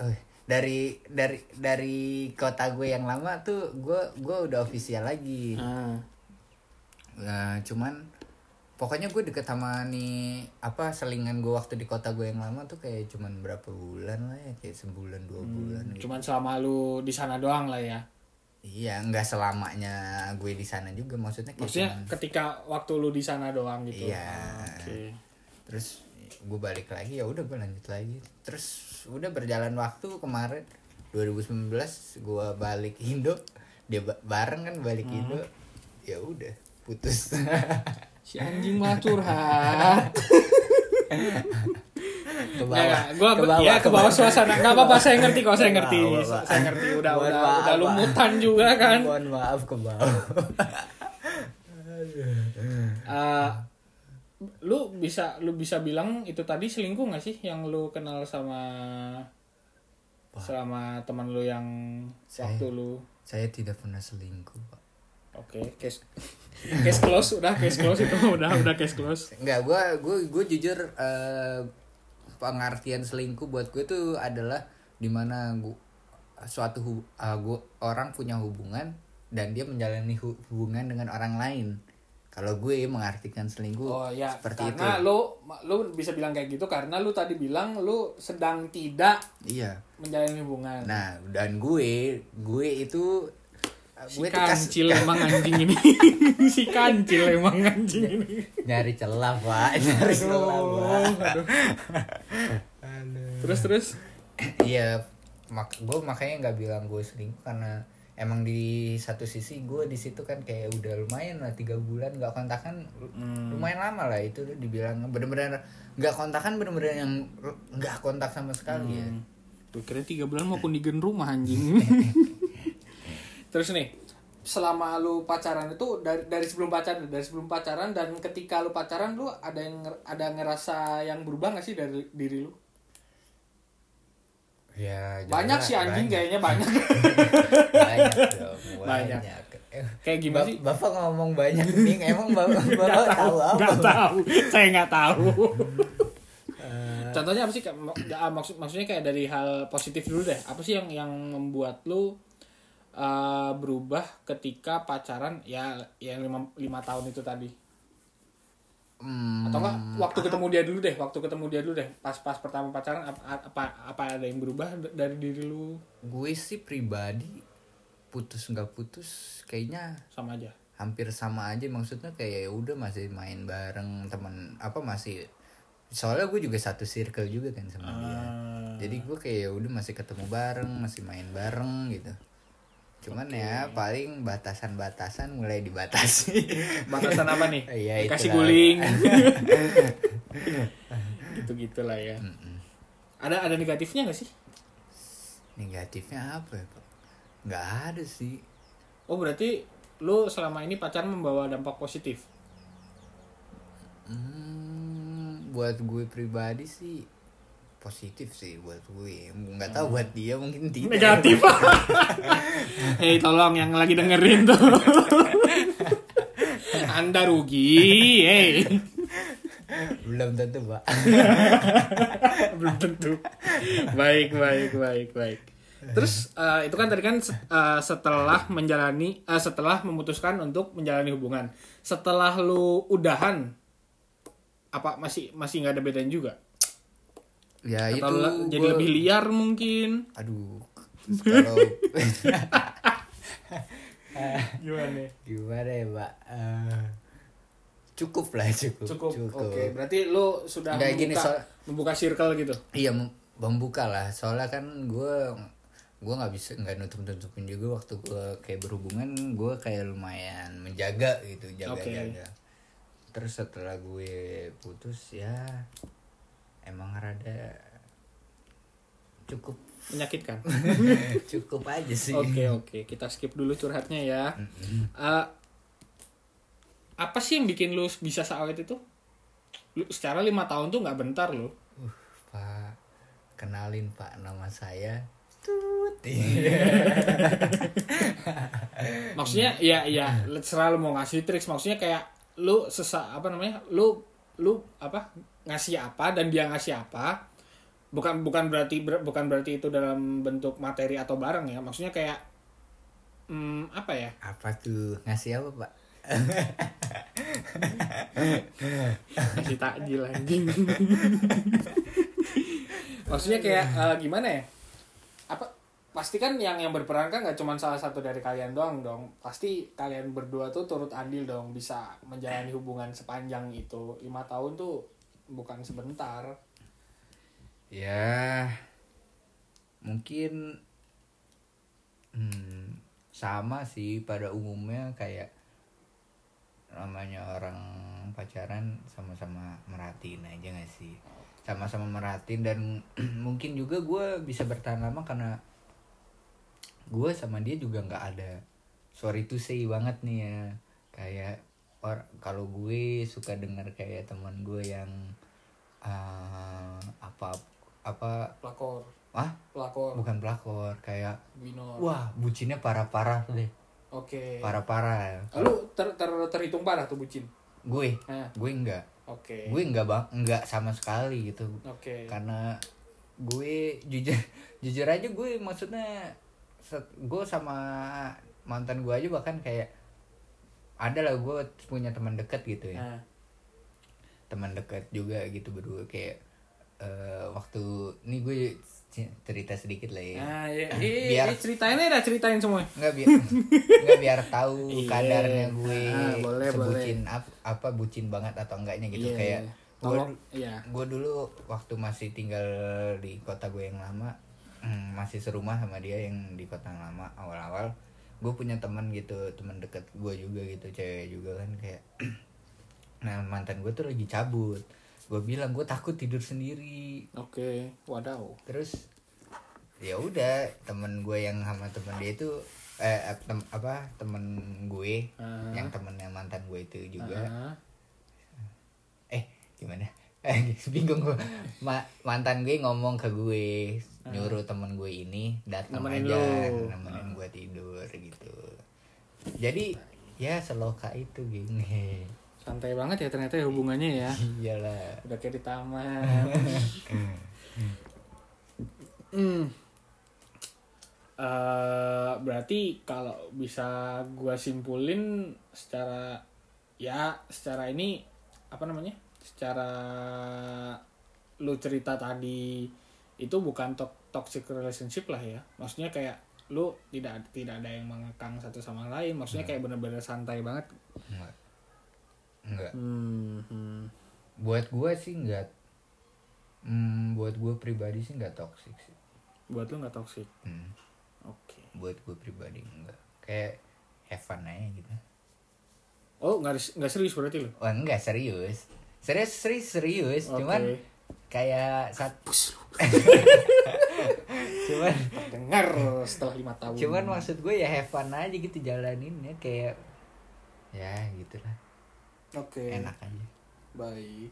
eh, dari dari dari kota gue yang lama tuh gue gue udah official lagi Ah. Nah, cuman pokoknya gue deket sama nih apa selingan gue waktu di kota gue yang lama tuh kayak cuman berapa bulan lah ya kayak sebulan dua bulan gitu. Cuman selama lu di sana doang lah ya. iya nggak selamanya gue di sana juga maksudnya kayak Maksudnya cuman- ketika waktu lu di sana doang gitu. Iya. Ah, Oke. terus gue balik lagi ya udah gue lanjut lagi terus udah berjalan waktu kemarin 2019 gue balik Indo dia ba- bareng kan balik Hmm. Indo ya udah putus Si anjing mah curhat. ke bawah gua, ke bawah, ya ke bawah bawah. suasana. Enggak apa-apa, saya ngerti kok, saya ngerti. Saya ngerti udah Mohon udah maaf, udah lumutan juga kan. mohon maaf ke bawah Eh, lu bisa lu bisa bilang itu tadi selingkuh gak sih yang lu kenal sama selama teman lu yang Saya- waktu lu saya tidak pernah selingkuh pak oke case case close udah case close itu udah udah case close Enggak, gue gue gue jujur eh, pengertian selingkuh buat gue tuh adalah di mana gua suatu hu- ah, gua- orang punya hubungan dan dia menjalani hu- hubungan dengan orang lain. Kalau gue mengartikan selingkuh oh ya seperti karena itu. lu lu bisa bilang kayak gitu karena lu tadi bilang lu sedang tidak Iya. menjalani hubungan Nah, dan gue gue itu si gue tuh kas- kancil emang anjing ini si kancil emang anjing ini nyari celah, Pak. Nyari celah, Pak. aduh. terus terus Iya, mak gue makanya nggak bilang gue selingkuh karena emang di satu sisi gue di situ kan kayak udah lumayan lah tiga bulan nggak kontakan lumayan lama lah itu dibilang bener-bener nggak kontakan bener-bener yang nggak kontak sama sekali ya. Gue kira tiga bulan mau kundigen rumah anjing. Terus nih, selama lu pacaran itu dari dari sebelum pacaran dari sebelum pacaran dan ketika lu pacaran lu ada yang ada ngerasa yang berubah gak sih dari diri lu? Ya, Banyak sih anjing banyak. kayaknya banyak. banyak dong, Banyak. banyak. Kayak gimana sih? Bapak ngomong banyak nih, emang bapak, bapak Nggak tahu apa? Nggak tahu. Saya nggak tahu. Eh. Contohnya apa sih? Maksud maksudnya kayak dari hal positif dulu deh. Apa sih yang yang membuat lu uh, berubah ketika pacaran ya yang lima, lima tahun itu tadi? Hmm, atau enggak waktu ketemu dia dulu deh waktu ketemu dia dulu deh pas pas pertama pacaran apa apa apa ada yang berubah dari diri lu? Gue sih pribadi putus nggak putus kayaknya sama aja. hampir sama aja maksudnya kayak ya udah masih main bareng teman apa masih soalnya gue juga satu circle juga kan sama dia. Ah. jadi gue kayak ya udah masih ketemu bareng masih main bareng gitu cuman ya paling batasan-batasan mulai dibatasi. Batasan apa nih? Iya, kasih guling. Gitu gitulah ya ada ada negatifnya nggak sih? Negatifnya apa ya pak? Nggak ada sih. Oh berarti lu selama ini pacaran membawa dampak positif? Hmm, buat gue pribadi sih positif sih buat gue nggak tahu buat dia mungkin tidak Negatif. Hei, tolong yang lagi dengerin tuh. Anda rugi. Hei. belum tentu pak Belum tentu. Baik, baik, baik, baik. Terus eh, itu kan tadi kan eh, setelah menjalani eh, setelah memutuskan untuk menjalani hubungan. Setelah lu udahan apa masih masih nggak ada bedanya juga? Ya Atau itu la- jadi gua- lebih liar mungkin? aduh kalau Gimana? gimana ya pak Eh, cukup lah cukup Cukup. Oke, berarti lu sudah Nggak, membuka, gini, soal- membuka circle gitu. iya mem- membuka lah soalnya kan gue gue nggak bisa nggak nutup nutupin juga waktu gue kayak berhubungan gue kayak lumayan menjaga gitu jaga Oke. jaga terus setelah gue putus ya emang rada cukup Menyakitkan. cukup aja sih Oke oke, kita skip dulu curhatnya ya. Eh, apa sih yang bikin lu bisa saat itu? Lu secara lima tahun tuh nggak bentar lu. Uh, pak kenalin pak nama saya Tut. Maksudnya ya ya selalu mau ngasih triks. Maksudnya kayak lu sesa apa namanya? Lu lu apa ngasih apa dan dia ngasih apa? Bukan bukan berarti ber- bukan berarti itu dalam bentuk materi atau barang ya. Maksudnya kayak hmm, apa ya? apa tuh ngasih apa pak Kasih takjil anjing. Maksudnya kayak eh, gimana ya? Apa pasti kan yang yang berperan kan nggak cuma salah satu dari kalian doang dong. Pasti kalian berdua tuh turut andil dong bisa menjalani hubungan sepanjang itu. Lima tahun tuh bukan sebentar. ya mungkin hmm, sama sih pada umumnya kayak namanya orang pacaran sama-sama merhatiin aja gak sih sama-sama merhatiin dan mungkin juga gue bisa bertahan lama karena gue sama dia juga nggak ada sorry to say banget nih ya kayak kalau gue suka dengar kayak teman gue yang eh, apa apa? Pelakor, ah pelakor, bukan pelakor kayak winor. wah bucinnya parah-parah deh. Oke. parah-parah Lalu ter, ter- terhitung parah tuh bucin. gue? Nah, gue enggak. Oke. gue enggak bang enggak sama sekali gitu. Oke. karena gue jujur jujur aja gue maksudnya set- gue sama mantan gue aja bahkan kayak ada lah gue punya teman dekat gitu ya. Nah, teman dekat juga gitu berdua kayak eh, waktu ini gue cerita sedikit lah ya nah ya, eh, Biar- eh, ceritain aja, ceritain semua. nggak biar nggak biar tahu Iya. kadarnya gue Ah, boleh, sebucin ap- apa bucin banget atau enggaknya gitu Iya, kayak iya. gue iya. gue dulu waktu masih tinggal di kota gue yang lama hmm, masih serumah sama dia yang di kota yang lama awal-awal gue punya teman gitu teman deket gue juga gitu cewek juga kan kayak nah mantan gue tuh lagi cabut. Gue bilang gue takut tidur sendiri. Oke, wadaw. terus ya udah temen gue yang sama temen dia itu eh tem- apa temen gue Ah. yang temennya mantan gue itu juga. Ah, eh gimana? Eh bingung gue Ma- mantan gue ngomong ke gue nyuruh temen gue ini datang Nemenin aja lu. nemenin gue tidur gitu. Jadi ya seloka itu geng santai banget ya ternyata ya hubungannya ya. iyalah Udah kayak di taman. hmm. Eh, berarti kalau bisa gua simpulin secara ya secara ini apa namanya? Secara lu cerita tadi itu bukan to- toxic relationship lah ya. Maksudnya kayak lu tidak tidak ada yang mengekang satu sama lain. Maksudnya kayak bener-bener santai banget. Enggak Hmm, hmm. buat gue sih enggak hmm, buat gue pribadi sih enggak toxic sih Buat lu nggak toxic. Hmm, Oke. buat gue pribadi enggak kayak have fun aja gitu Oh, nggak nggak serius berarti lu? wah enggak serius serius serius serius Oke. cuman kayak saat cuman dengar setelah lima tahun. cuman maksud gue ya have fun aja gitu jalaninnya kayak ya gitulah Oke. enak aja. Baik.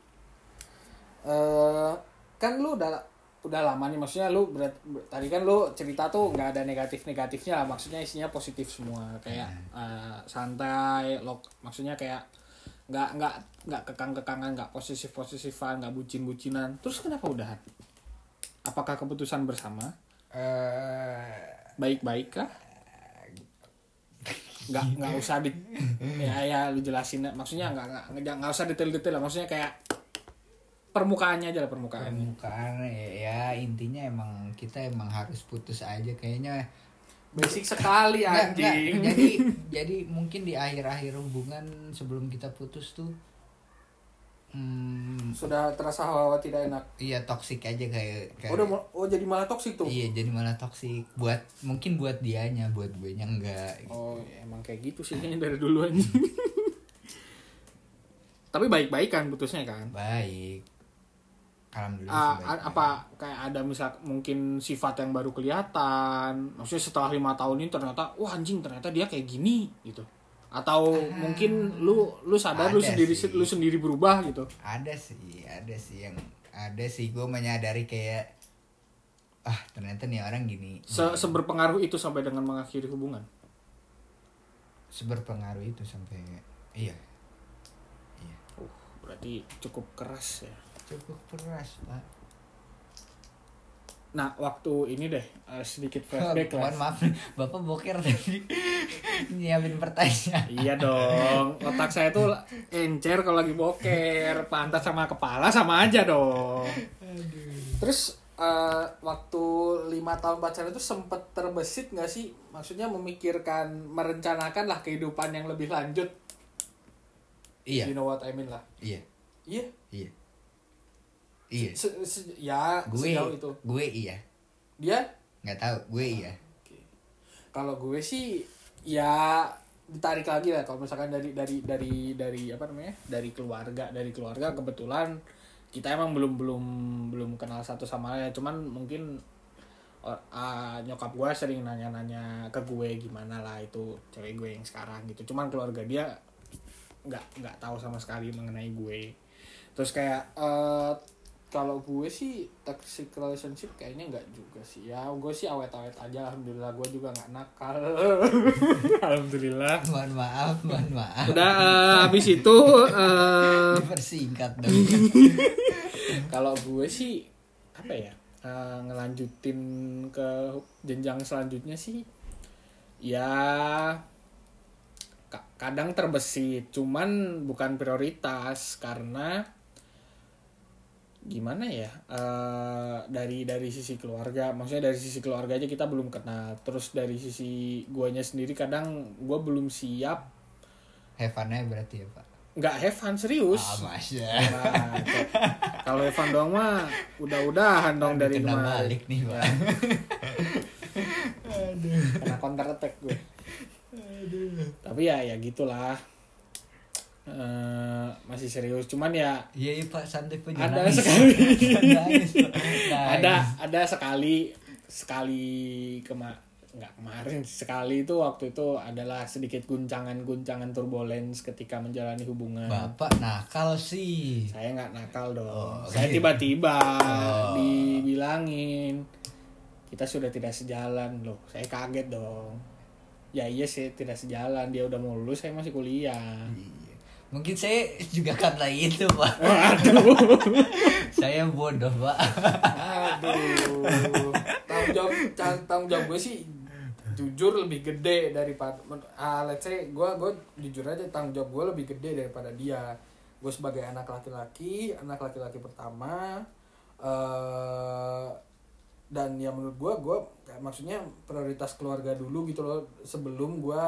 eh kan lu udah udah lama nih maksudnya lu berat, ber- tadi kan lu cerita tuh nggak ada negatif negatifnya maksudnya isinya positif semua kayak eh, santai lo maksudnya kayak nggak nggak nggak kekang kekangan nggak posesif posesifan nggak bucin bucinan terus kenapa udahan apakah keputusan bersama? Eh baik baik kah nggak nggak usah di ya ya lu jelasin maksudnya nggak nggak nggak usah detail detail lah. Maksudnya kayak permukaannya aja lah permukaan permukaan ya, ya intinya emang kita emang harus putus aja kayaknya. Basic sekali anjing. Jadi jadi mungkin di akhir-akhir hubungan sebelum kita putus tuh hmm, sudah terasa hawa tidak enak. Iya toksik aja kayak, kayak oh, udah oh jadi malah toksik tuh? Iya jadi malah toksik buat mungkin buat dianya buat gue nya enggak oh ya, emang kayak gitu sih kayaknya dari dulu aja tapi baik baik kan putusnya kan? Baik. Alhamdulillah Ah, sih a- baik-baik. apa kayak ada misal mungkin sifat yang baru kelihatan. Maksudnya setelah lima tahun ini ternyata wah anjing ternyata dia kayak gini gitu atau mungkin lu lu sadar lu sendiri sih. lu sendiri berubah gitu. Ada sih ada sih yang ada sih. Gue menyadari kayak ah ternyata nih orang gini. Se seberpengaruh itu sampai dengan mengakhiri hubungan? Seberpengaruh itu sampai iya. Iya. Uh, berarti cukup keras ya. Cukup keras pak nah waktu ini deh eh, sedikit flashback lah Mohon maaf bapak boker tadi nyiapin pertanyaan Iya dong, otak saya tuh encer kalau lagi boker, pantat sama kepala sama aja dong. Terus eh, waktu lima tahun pacaran itu sempet terbesit nggak sih? Maksudnya memikirkan, merencanakan lah kehidupan yang lebih lanjut. iya You know what I mean lah. iya Iya. iya iya. Se- se- ya gue sejauh itu. gue iya. Dia? Nggak tahu gue iya. Kalau gue sih ya ditarik lagi lah. Kalau misalkan dari dari dari dari apa namanya? Dari keluarga dari keluarga kebetulan kita emang belum belum belum kenal satu sama lain. Cuman mungkin or- ah, nyokap gue sering nanya-nanya ke gue gimana lah itu cewek gue yang sekarang gitu. Cuman keluarga dia nggak nggak tahu sama sekali mengenai gue. Terus kayak eh, kalau gue sih toxic relationship kayaknya nggak juga sih. Ya gue sih awet-awet aja alhamdulillah. Gue juga nggak nakal. Alhamdulillah. Mohon maaf mohon maaf. Udah eh, habis itu eh, dipersingkat dong. Kalau gue sih apa ya eh, ngelanjutin ke jenjang selanjutnya sih ya ka- kadang terbesit. Cuman bukan prioritas karena gimana ya eh, dari dari sisi keluarga maksudnya dari sisi keluarga aja kita belum kenal terus dari sisi guanya sendiri kadang gue belum siap Heavennya berarti ya pak nggak fun serius ah masya Nah, cok. kalau Evan doang mah udah-udahan dong dari kena kemarin. balik nih pak Kena counter attack gue. Tapi ya ya gitulah. Eh, masih serius. Cuman ya iya iya pak santai pak Ada nangis. sekali. Nangis, ada ada sekali sekali kema nggak kemarin sekali itu waktu itu adalah sedikit guncangan-guncangan turbulence ketika menjalani hubungan. bapak nakal sih Saya nggak nakal dong. Oh, saya oke. tiba-tiba Oh. dibilangin kita sudah tidak sejalan loh. Saya kaget dong. Ya iya sih tidak sejalan. Dia udah mau lulus, saya masih kuliah. Iya. Mungkin saya juga karena itu pak Aduh. saya bodoh pak Aduh. Tanggung jawab tanggung jawab gue sih jujur lebih gede daripada ah let's say gue gue jujur aja tanggung jawab gue lebih gede daripada dia gue sebagai anak laki-laki anak laki-laki pertama eh dan ya menurut gue gue maksudnya prioritas keluarga dulu gitu loh sebelum gue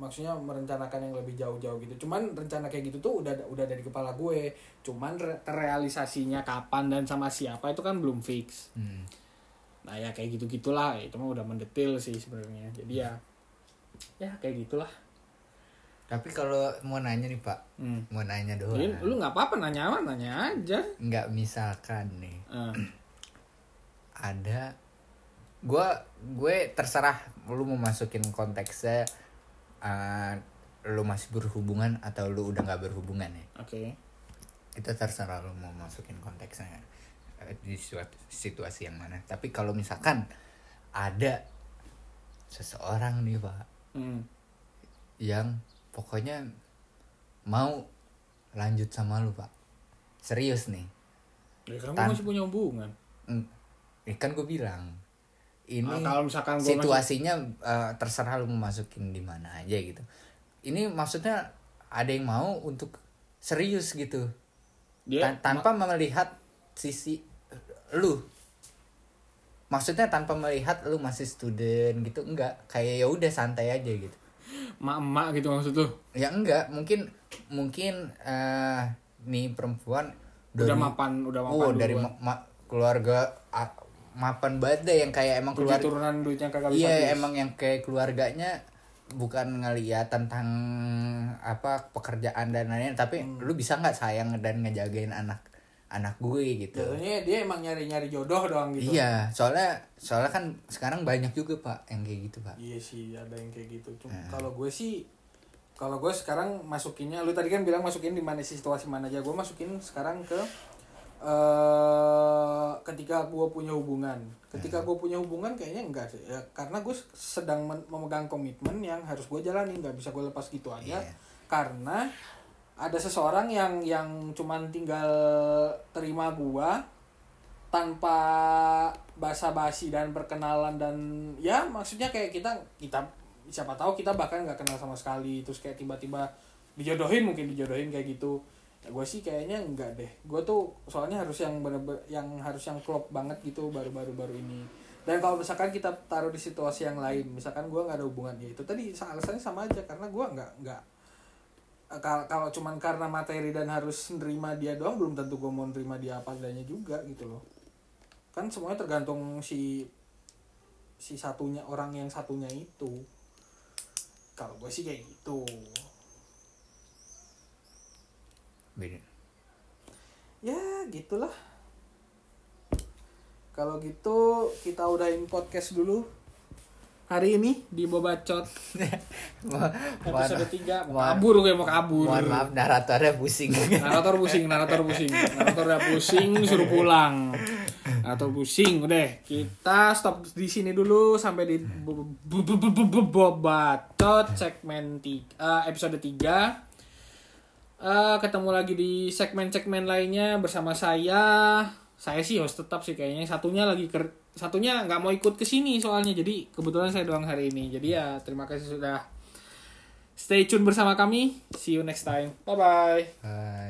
maksudnya merencanakan yang lebih jauh-jauh gitu. Cuman rencana kayak gitu tuh udah udah dari kepala gue. Cuman re- terrealisasinya kapan dan sama siapa itu kan belum fix. Hmm. nah ya kayak gitu gitulah itu mah udah mendetil sih sebenarnya. Jadi ya ya kayak gitulah. Tapi kalau mau nanya nih pak. Hmm. mau nanya doang. Jadi, lu nggak apa-apa nanya apa nanya aja. Nggak misalkan nih. Eh, ada gue gue terserah lu mau masukin konteksnya uh, lu masih berhubungan atau lu udah nggak berhubungan ya? Oke. Itu terserah lu mau masukin konteksnya eh, di suatu situasi yang mana. Tapi kalau misalkan ada seseorang nih pak Hmm. yang pokoknya mau lanjut sama lu pak. Serius nih. Ya, kamu Tan- masih punya hubungan. Mm, ya kan gue bilang ini Ah, kalau misalkan gua situasinya eh, terserah lu mau masukin di mana aja gitu. Ini maksudnya ada yang mau untuk serius gitu. Dia Tan- tanpa melihat sisi lu. Maksudnya tanpa melihat lu masih student gitu enggak. Kayak ya udah santai aja gitu. Emak-emak gitu maksud lu. ya enggak mungkin mungkin eh nih perempuan Udah mapan, udah mapan oh dari ma- ma- keluarga mapan banget deh yang kayak emang keluarga turunan duitnya kagak bisa iya emang yang kayak keluarganya bukan ngeliat tentang apa pekerjaan dan lain-lain tapi Hmm. lu bisa nggak sayang dan ngejagain anak anak gue gitu Jatuhnya dia emang nyari-nyari jodoh doang gitu. iya soalnya soalnya kan sekarang banyak juga pak yang kayak gitu pak Iya sih ada yang kayak gitu. Cuma Nah. kalau gue sih kalau gue sekarang masukinnya lu tadi kan bilang masukin di mana situasi mana aja. Gue masukin sekarang ke eh ketika gue punya hubungan. Ketika Nah. gue punya hubungan kayaknya enggak sih. Ya, karena gue sedang memegang komitmen yang harus gue jalani, nggak bisa gue lepas gitu aja. Iya. Karena ada seseorang yang yang cuman tinggal terima gua tanpa basa-basi dan perkenalan dan ya maksudnya kayak kita kita siapa tahu kita bahkan nggak kenal sama sekali terus kayak tiba-tiba dijodohin mungkin dijodohin kayak gitu ya gue sih kayaknya enggak deh. Gue tuh soalnya harus yang bener-bener yang harus yang klop banget gitu baru-baru baru ini. Dan kalau misalkan kita taruh di situasi yang lain misalkan gue nggak ada hubungan ya itu tadi alasannya sama aja karena gue nggak nggak kalau kalau cuman karena materi dan harus nerima dia doang belum tentu gue mau nerima dia apa adanya juga gitu loh. Kan semuanya tergantung si si satunya orang yang satunya itu. Kalau gue sih kayak gitu beda. Ya gitulah. Kalau gitu kita udahin podcast dulu. Hari ini di Bobacot. Episode mohon- 3 mau kabur gue mau kabur. Mohon maaf naratornya pusing. Narator pusing narator pusing. Narator udah pusing suruh pulang. Atau pusing udah. Kita stop di sini dulu sampai di bo- bo- bo- bo- bo- bo- bobacot segmen tiga, episode 3 Eh, ketemu lagi di segmen-segmen lainnya bersama saya. Saya sih host tetap sih kayaknya. Satunya lagi ker satunya nggak mau ikut ke sini soalnya. Jadi kebetulan saya doang hari ini. Jadi ya terima kasih sudah stay tune bersama kami. See you next time. Bye bye Bye.